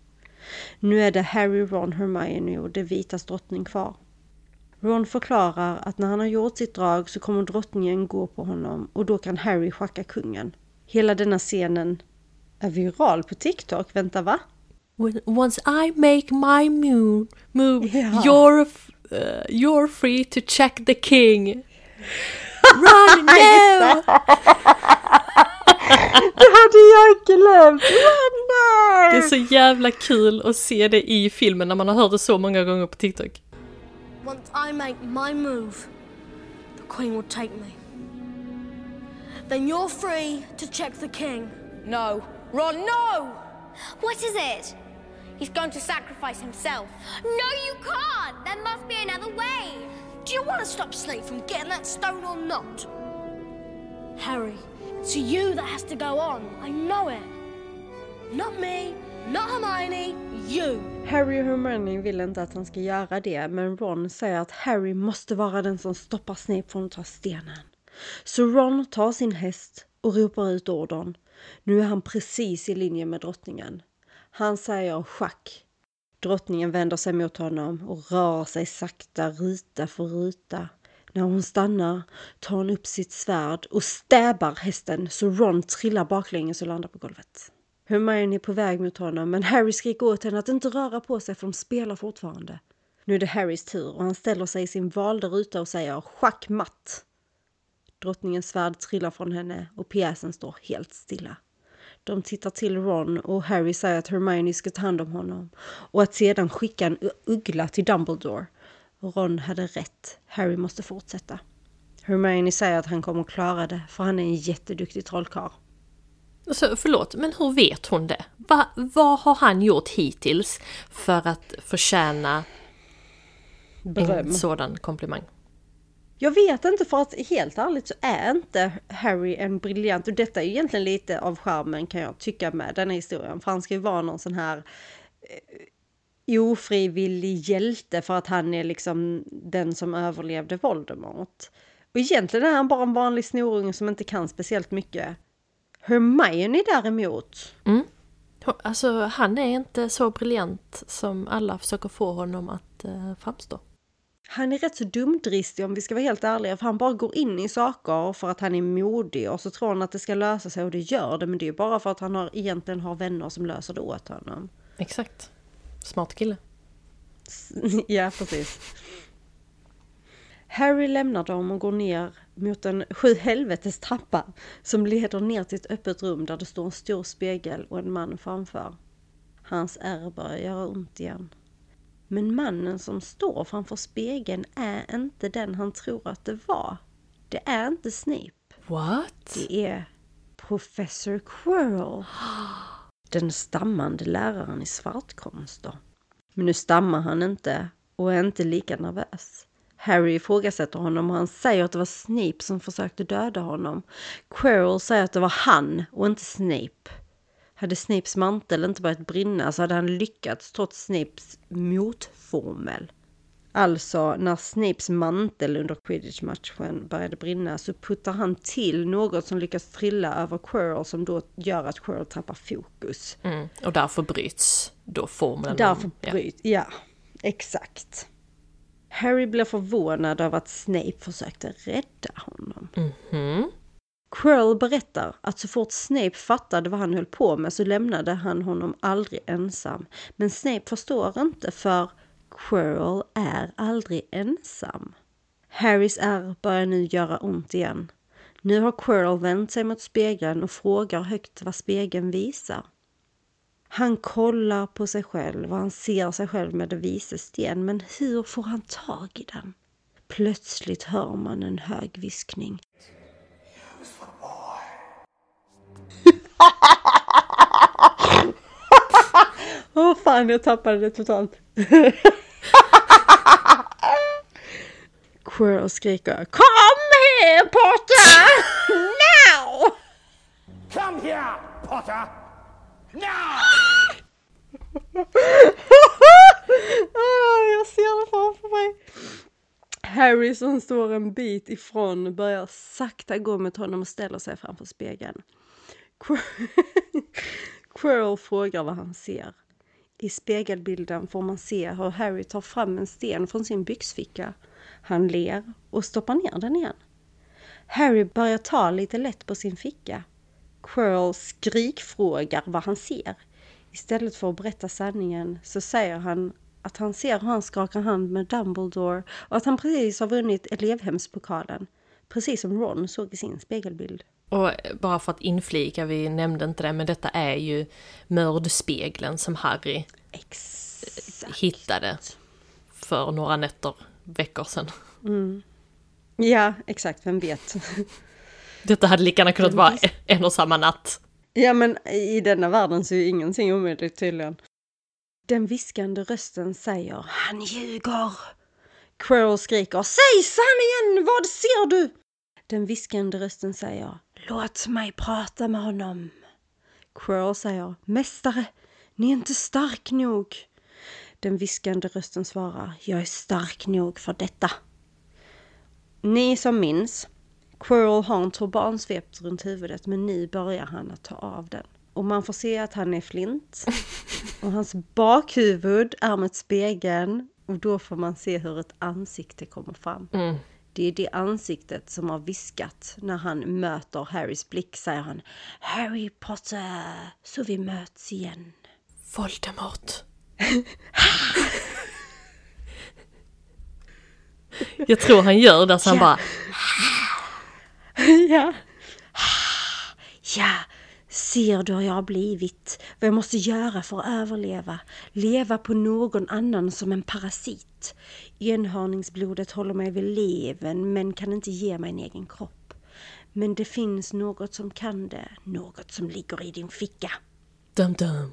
Nu är det Harry, Ron, Hermione och det vitas drottning kvar. Ron förklarar att när han har gjort sitt drag så kommer drottningen gå på honom och då kan Harry schacka kungen. Hela denna scenen är viral på TikTok, vänta va? When, once I make my move, move ja. you're, uh, you're free to check the king. Run now! det hade jag glömt! Run! Det är så jävla kul att se det i filmen när man har hört det så många gånger på TikTok. Once I make my move, the Queen will take me. Then you're free to check the King. No. Ron, no! What is it? He's going to sacrifice himself. No, you can't! There must be another way. Do you want to stop Snape from getting that stone or not? Harry, it's you that has to go on. I know it. Not me, not Hermione, you. Harry och Hermione vill inte att han ska göra det, men Ron säger att Harry måste vara den som stoppar Snape från att ta stenen. Så Ron tar sin häst och ropar ut ordern. Nu är han precis i linje med drottningen. Han säger schack. Drottningen vänder sig mot honom och rör sig sakta ruta för ruta. När hon stannar tar hon upp sitt svärd och stäbar hästen så Ron trillar baklänges och landar på golvet. Hermione är på väg mot honom men Harry skriker åt henne att inte röra på sig för de spelar fortfarande. Nu är det Harrys tur och han ställer sig i sin valda ruta och säger schackmatt. Drottningens svärd trillar från henne och pjäsen står helt stilla. De tittar till Ron och Harry säger att Hermione ska ta hand om honom och att sedan skicka en uggla till Dumbledore. Ron hade rätt. Harry måste fortsätta. Hermione säger att han kommer klara det för han är en jätteduktig trollkarl. Alltså, förlåt, men hur vet hon det? Va, vad har han gjort hittills för att förtjäna Beröm. en sådan komplimang? Jag vet inte för att helt ärligt så är inte Harry en briljant och detta är egentligen lite av charmen kan jag tycka med den här historien. För han ska ju vara någon sån här eh, ofrivillig hjälte för att han är liksom den som överlevde Voldemort. Och egentligen är han bara en vanlig snorunge som inte kan speciellt mycket. Hermione däremot. Mm. Alltså han är inte så briljant som alla försöker få honom att uh, framstå. Han är rätt så dumdristig om vi ska vara helt ärliga, för han bara går in i saker för att han är modig och så tror han att det ska lösa sig och det gör det, men det är bara för att han har, egentligen har vänner som löser det åt honom. Exakt. Smart kille. ja, precis. Harry lämnar dem och går ner mot en sju helvetes trappa som leder ner till ett öppet rum där det står en stor spegel och en man framför. Hans ärr börjar göra ont igen. Men mannen som står framför spegeln är inte den han tror att det var. Det är inte Snape. What? Det är Professor Quirrell. Den stammande läraren i svartkonster. Men nu stammar han inte och är inte lika nervös. Harry ifrågasätter honom och han säger att det var Snape som försökte döda honom. Quirrell säger att det var han och inte Snape. Hade Snapes mantel inte börjat brinna så hade han lyckats trots Snapes motformel. Alltså, när Snapes mantel under quidditch-matchen började brinna så puttar han till något som lyckas trilla över Quirrell som då gör att Quirrell tappar fokus. Mm, och därför bryts då formeln. Därför bryts, ja. ja, exakt. Harry blir förvånad över att Snape försökte rädda honom. Mm -hmm. Quirrell berättar att så fort Snape fattade vad han höll på med så lämnade han honom aldrig ensam. Men Snape förstår inte för Quirrell är aldrig ensam. Harrys ärr börjar nu göra ont igen. Nu har Quirrell vänt sig mot spegeln och frågar högt vad spegeln visar. Han kollar på sig själv och han ser sig själv med det vises sten, men hur får han tag i den? Plötsligt hör man en hög viskning. Åh oh, fan, jag tappade det totalt. Quirrell skriker Kom här Potter! Now! Come here, Potter! Jag ser det framför mig. Harry som står en bit ifrån börjar sakta gå mot honom och ställer sig framför spegeln. Quirrell frågar vad han ser. I spegelbilden får man se hur Harry tar fram en sten från sin byxficka. Han ler och stoppar ner den igen. Harry börjar ta lite lätt på sin ficka. Quirrell skrikfrågar vad han ser. Istället för att berätta sanningen så säger han att han ser hur han skakar hand med Dumbledore och att han precis har vunnit elevhemspokalen. Precis som Ron såg i sin spegelbild. Och bara för att inflika, vi nämnde inte det, men detta är ju mördespegeln som Harry Exakt. hittade för några nätter, veckor sedan. Mm. Ja, exakt, vem vet. Detta hade lika gärna kunnat vara en och samma natt. Ja, men i denna världen så är ingenting omöjligt tydligen. Den viskande rösten säger Han ljuger! Quirrell skriker Säg sanningen! Vad ser du? Den viskande rösten säger Låt mig prata med honom. Quirrell säger Mästare, ni är inte stark nog. Den viskande rösten svarar Jag är stark nog för detta. Ni som minns, Quirrell har en turban svept runt huvudet men nu börjar han att ta av den. Och man får se att han är flint. Och hans bakhuvud är mot spegeln. Och då får man se hur ett ansikte kommer fram. Mm. Det är det ansiktet som har viskat. När han möter Harrys blick säger han Harry Potter, så vi möts igen. Voldemort. Jag tror han gör det så han Ja. bara ja. Ja, ser du hur jag har blivit? Vad jag måste göra för att överleva? Leva på någon annan som en parasit. Enhörningsblodet håller mig vid leven men kan inte ge mig en egen kropp. Men det finns något som kan det, något som ligger i din ficka. dum dum.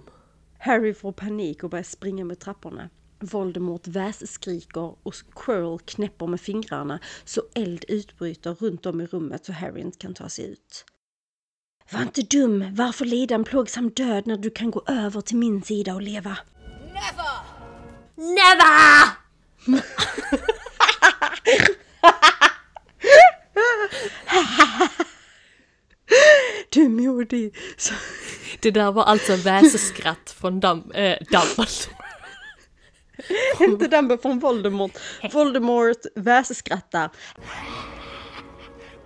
Harry får panik och börjar springa med trapporna. Voldemort vässkriker och Quirrell knäpper med fingrarna så eld utbryter runt om i rummet så Harry inte kan ta sig ut. Var inte dum! Varför lida en plågsam död när du kan gå över till min sida och leva? Never! Du är modig! Så... Det där var alltså väseskratt från Dum, äh, Dumbledore. inte den från Voldemort. Voldemort vässkrattar.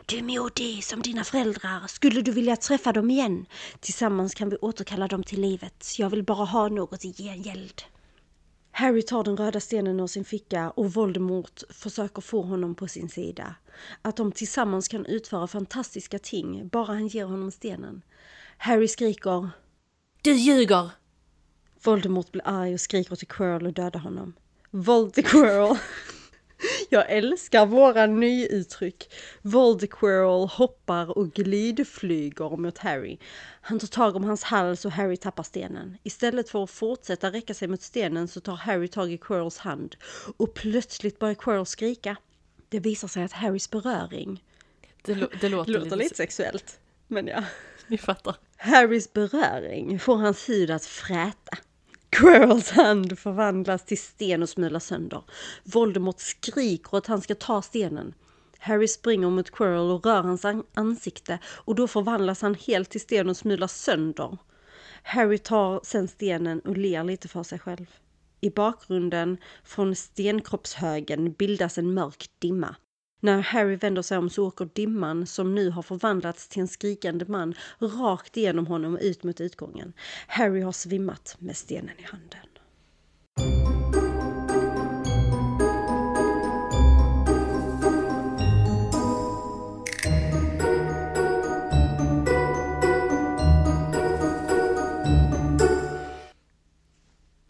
Du är modig som dina föräldrar. Skulle du vilja träffa dem igen? Tillsammans kan vi återkalla dem till livet. Jag vill bara ha något i gengäld. Harry tar den röda stenen ur sin ficka och Voldemort försöker få honom på sin sida. Att de tillsammans kan utföra fantastiska ting, bara han ger honom stenen. Harry skriker Du ljuger! Voldemort blir arg och skriker till Quirrell och dödar honom. Voldequirrell. Jag älskar våra nyuttryck. Voldequirrell hoppar och glidflyger mot Harry. Han tar tag om hans hals och Harry tappar stenen. Istället för att fortsätta räcka sig mot stenen så tar Harry tag i Quirrells hand. Och plötsligt börjar Quirrell skrika. Det visar sig att Harrys beröring Det, det låter, låter lite... lite sexuellt. Men ja. Ni fattar. Harrys beröring får hans hud att fräta. Quirrells hand förvandlas till sten och smulas sönder. Voldemort skriker att han ska ta stenen. Harry springer mot Quirrell och rör hans ansikte och då förvandlas han helt till sten och smulas sönder. Harry tar sen stenen och ler lite för sig själv. I bakgrunden från stenkroppshögen bildas en mörk dimma. När Harry vänder sig om så åker dimman, som nu har förvandlats till en skrikande man, rakt igenom honom ut mot utgången. Harry har svimmat med stenen i handen.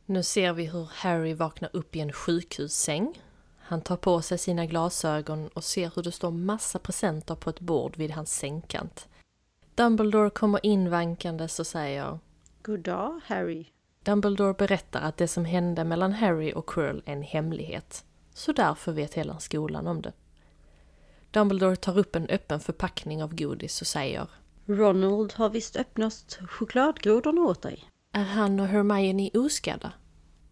Nu ser vi hur Harry vaknar upp i en sjukhussäng. Han tar på sig sina glasögon och ser hur det står massa presenter på ett bord vid hans sängkant. Dumbledore kommer in vankandes och säger God dag, Harry. Dumbledore berättar att det som hände mellan Harry och Quirrell är en hemlighet. Så därför vet hela skolan om det. Dumbledore tar upp en öppen förpackning av godis och säger Ronald har visst öppnat chokladgrodorna åt dig. Är han och Hermione oskadda?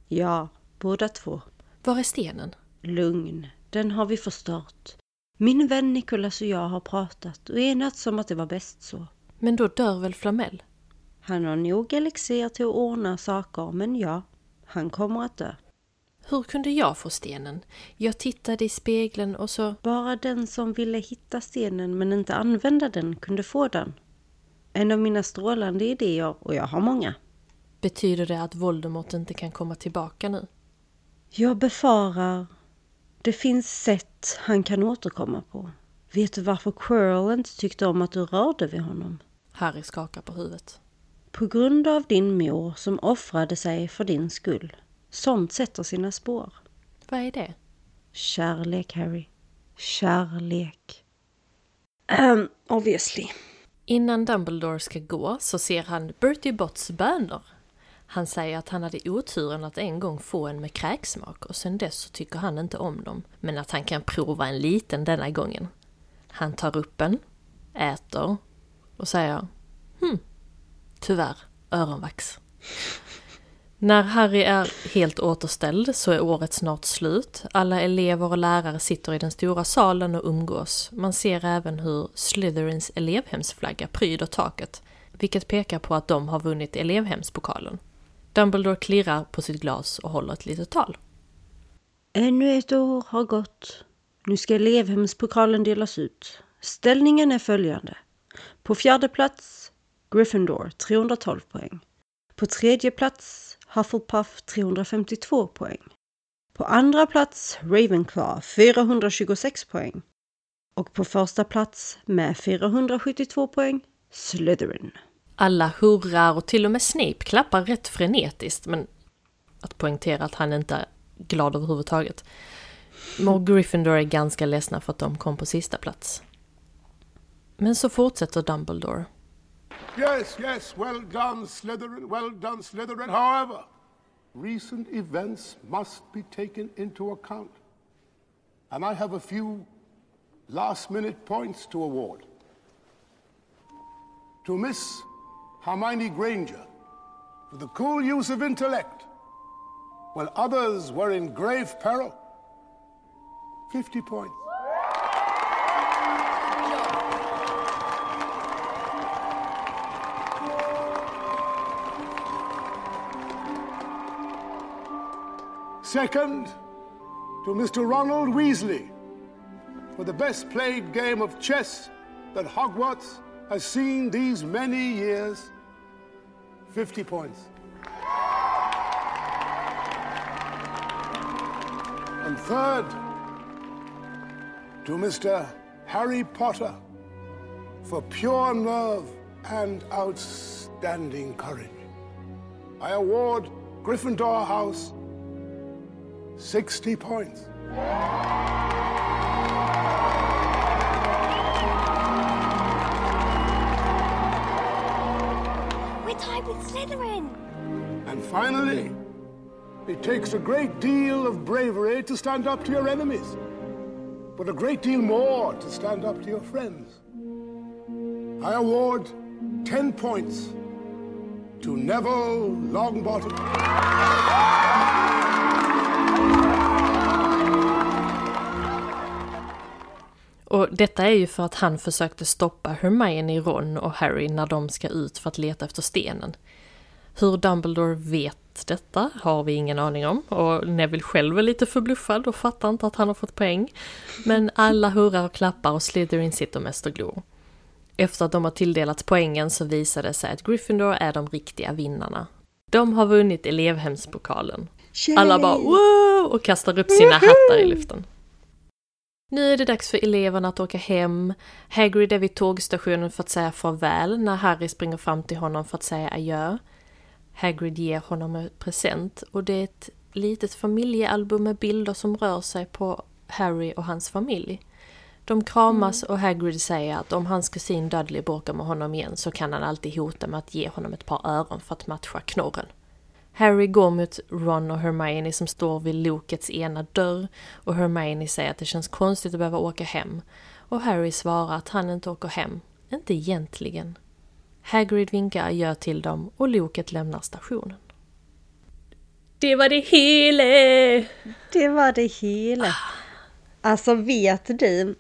Ja, båda två. Var är stenen? Lugn, den har vi förstört. Min vän Nicholas och jag har pratat och enats om att det var bäst så. Men då dör väl Flamel? Han har nog elixir till att ordna saker, men ja, han kommer att dö. Hur kunde jag få stenen? Jag tittade i spegeln och så... Bara den som ville hitta stenen men inte använda den kunde få den. En av mina strålande idéer, och jag har många. Betyder det att Voldemort inte kan komma tillbaka nu? Jag befarar det finns sätt han kan återkomma på. Vet du varför Quirrell inte tyckte om att du rörde vid honom? Harry skakar på huvudet. På grund av din mor som offrade sig för din skull. Sånt sätter sina spår. Vad är det? Kärlek, Harry. Kärlek. Um, obviously. Innan Dumbledore ska gå så ser han Bertie Botts bönor. Han säger att han hade oturen att en gång få en med kräksmak och sen dess så tycker han inte om dem. Men att han kan prova en liten denna gången. Han tar upp en, äter och säger hm, tyvärr öronvax. När Harry är helt återställd så är året snart slut. Alla elever och lärare sitter i den stora salen och umgås. Man ser även hur Slytherins elevhemsflagga pryder taket, vilket pekar på att de har vunnit elevhemspokalen. Dumbledore klirrar på sitt glas och håller ett litet tal. Ännu ett år har gått. Nu ska elevhemspokalen delas ut. Ställningen är följande. På fjärde plats Gryffindor 312 poäng. På tredje plats Hufflepuff 352 poäng. På andra plats Ravenclaw 426 poäng. Och på första plats med 472 poäng Slytherin. Alla hurrar och till och med Snape klappar rätt frenetiskt, men att poängtera att han inte är glad överhuvudtaget. Och Gryffindor är ganska ledsna för att de kom på sista plats. Men så fortsätter Dumbledore. Yes, yes, well done, Slytherin, well done, Slytherin. However, recent events must be taken into account. And I have a few last minute points to award. To Miss Hermione Granger, for the cool use of intellect, while others were in grave peril. 50 points. Second, to Mr. Ronald Weasley for the best played game of chess that Hogwarts has seen these many years. 50 points. And third, to Mr. Harry Potter for pure nerve and outstanding courage. I award Gryffindor House 60 points. With Slytherin. And finally, it takes a great deal of bravery to stand up to your enemies, but a great deal more to stand up to your friends. I award 10 points to Neville Longbottom. Och detta är ju för att han försökte stoppa Hermione, Ron och Harry när de ska ut för att leta efter stenen. Hur Dumbledore vet detta har vi ingen aning om och Neville själv är lite förbluffad och fattar inte att han har fått poäng. Men alla hurrar och klappar och Slytherin sitter mest och glor. Efter att de har tilldelats poängen så visar det sig att Gryffindor är de riktiga vinnarna. De har vunnit elevhemspokalen. Alla bara wow och kastar upp sina hattar i luften. Nu är det dags för eleverna att åka hem. Hagrid är vid tågstationen för att säga farväl när Harry springer fram till honom för att säga adjö. Hagrid ger honom en present och det är ett litet familjealbum med bilder som rör sig på Harry och hans familj. De kramas och Hagrid säger att om hans kusin Dudley bråkar med honom igen så kan han alltid hota med att ge honom ett par öron för att matcha knorren. Harry går mot Ron och Hermione som står vid lokets ena dörr och Hermione säger att det känns konstigt att behöva åka hem. Och Harry svarar att han inte åker hem. Inte egentligen. Hagrid vinkar adjö till dem och loket lämnar stationen. Det var det hela! Det var det hela. Alltså vet du,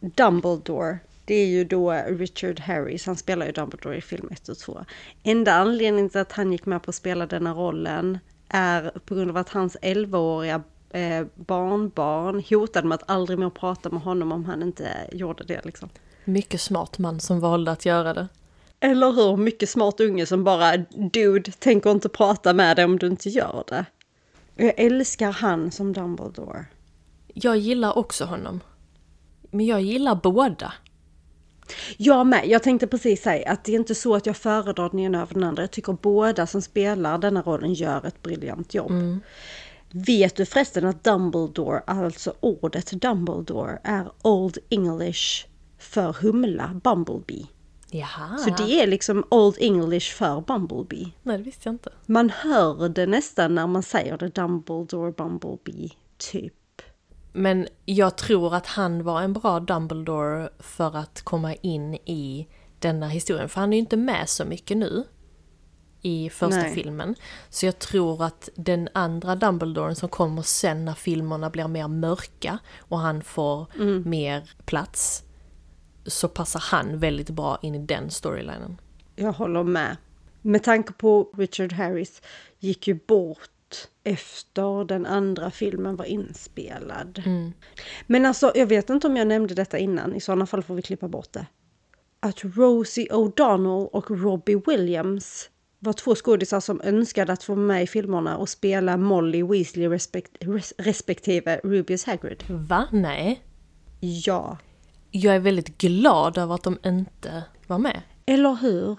Dumbledore, det är ju då Richard Harris, han spelar ju Dumbledore i film 1 och 2. Enda anledningen till att han gick med på att spela denna rollen är på grund av att hans 11-åriga eh, barnbarn hotade med att aldrig mer prata med honom om han inte gjorde det liksom. Mycket smart man som valde att göra det. Eller hur? Mycket smart unge som bara, dude, tänker inte prata med dig om du inte gör det. Jag älskar han som Dumbledore. Jag gillar också honom. Men jag gillar båda. Jag med. Jag tänkte precis säga att det är inte så att jag föredrar den ena över den andra. Jag tycker båda som spelar denna rollen gör ett briljant jobb. Mm. Vet du förresten att Dumbledore, alltså ordet Dumbledore, är Old English för humla, Bumblebee. Jaha. Så det är liksom Old English för Bumblebee. Nej, det visste jag inte. Man hör det nästan när man säger det, Dumbledore, Bumblebee, typ. Men jag tror att han var en bra Dumbledore för att komma in i denna historien, för han är ju inte med så mycket nu. i första Nej. filmen. Så jag tror att den andra Dumbledoren som kommer sen när filmerna blir mer mörka och han får Mm. mer plats. Så passar han väldigt bra in i den storylinen. Jag håller med. Med tanke på Richard Harris gick ju bort efter den andra filmen var inspelad. Men alltså, jag vet inte om jag nämnde detta innan, i sådana fall får vi klippa bort det. Att Rosie O'Donnell och Robbie Williams var två skådisar som önskade att få med i filmerna och spela Molly Weasley respekt, res, respektive Rubius Hagrid. Va? Nej. Ja. Jag är väldigt glad över att de inte var med. Eller hur?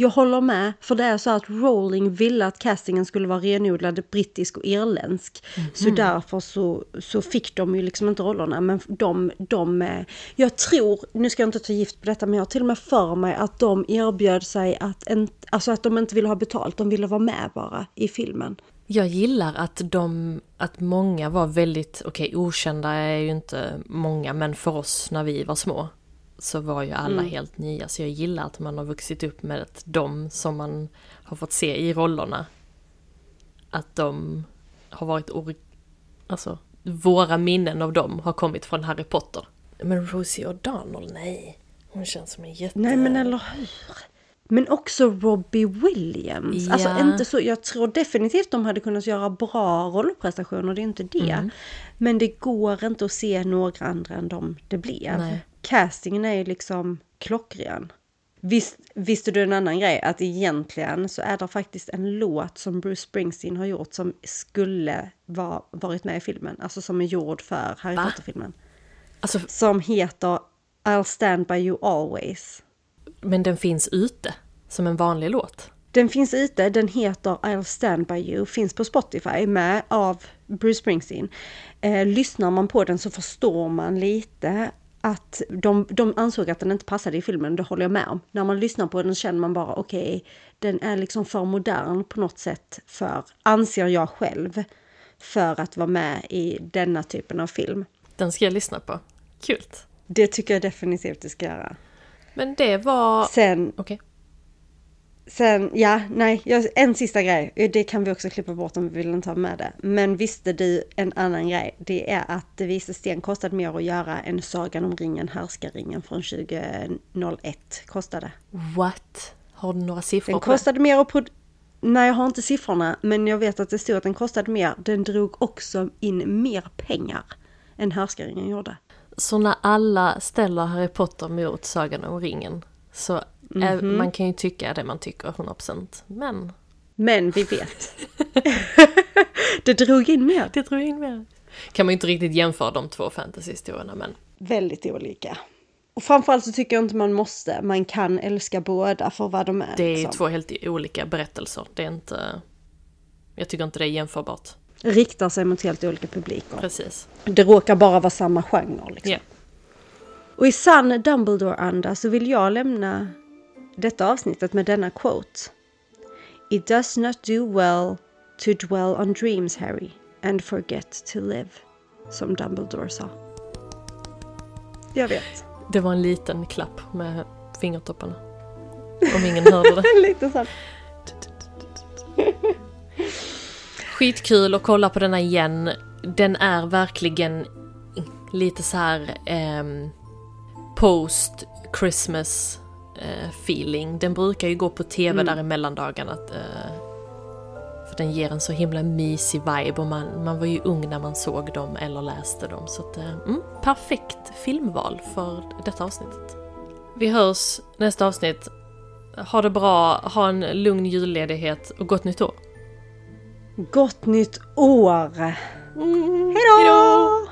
Jag håller med, för det är så att Rowling ville att castingen skulle vara renodlad brittisk och irländsk. Så därför så, så fick de ju liksom inte rollerna. Men de, de, eh, jag tror, nu ska jag inte ta gift på detta, men jag har till och med för mig att de erbjöd sig att, en, alltså att de inte ville ha betalt, de ville vara med bara i filmen. Jag gillar att de, att många var väldigt, okej okända är ju inte många, men för oss när vi var små så var ju alla Mm. helt nya. Så jag gillar att man har vuxit upp med att de som man har fått se i rollerna, att de har varit, or- alltså våra minnen av dem har kommit från Harry Potter. Men Rosie O'Donnell, nej. Hon känns som en jätte... Nej men eller hur? Men också Robbie Williams. Alltså Ja. inte så, jag tror definitivt de hade kunnat göra bra rollprestationer, det är inte det. Mm. Men det går inte att se några andra än de det blev. Nej. Castingen är ju liksom klockren. Visst, visste du en annan grej? Att egentligen så är det faktiskt en låt som Bruce Springsteen har gjort som skulle va, varit med i filmen. Alltså som är gjord för Harry? Potter-filmen. Alltså, Som heter I'll stand by you always. men den finns ute som en vanlig låt. Den finns ute, den heter I'll stand by you, finns på Spotify med av Bruce Springsteen. Eh, lyssnar man på den så förstår man lite att de, de ansåg att den inte passade i filmen, det håller jag med om. När man lyssnar på den känner man bara okej, den är liksom för modern på något sätt för, anser jag själv, för att vara med i denna typen av film. Den ska jag lyssna på. Kul. Det tycker jag definitivt du ska göra. Men det var... Sen, Okej. Sen, ja, nej, en sista grej. Det kan vi också klippa bort om vi vill inte ha med det. Men visste du en annan grej? Det är att Det vise sten kostade mer att göra än Sagan om ringen, Härskaringen från 2001 kostade. What? Har du några siffror Den på det? kostade mer att prod- Nej, jag har inte siffrorna, men jag vet att det stod att den kostade mer. Den drog också in mer pengar än Härskaringen gjorde. Så när alla ställer Harry Potter mot Sagan om ringen så Mhm. man kan ju tycka det man tycker 100% men Men vi vet. det drog in mer. det jag in mer. Kan man ju inte riktigt jämföra de två fantasyhistorierna men väldigt olika. Och framförallt så tycker jag inte man måste. Man kan älska båda för vad de är. det är liksom. två helt olika berättelser. Det är inte... Jag tycker inte det är jämförbart. Riktar sig mot helt olika publiker. Precis. Det råkar bara vara samma genre. Liksom. Ja. Och i sann Dumbledore-anda så vill jag lämna detta avsnittet med denna quote. It does not do well to dwell on dreams, Harry, and forget to live. Som Dumbledore sa. Jag vet. Det var en liten klapp med fingertopparna. Om ingen hörde det. Lite så. Skitkul att kolla på denna igen. Den är verkligen lite så här ehm, post Christmas eh, feeling. Den brukar ju gå på tv Mm. där i mellandagarna. Eh, för den ger en så himla mysig vibe och man, man var ju ung när man såg dem eller läste dem. Så att, eh, mm, perfekt filmval för detta avsnittet. Vi hörs nästa avsnitt. Ha det bra, ha en lugn julledighet och gott nytt år. Gott nytt år! Mm. Hej då!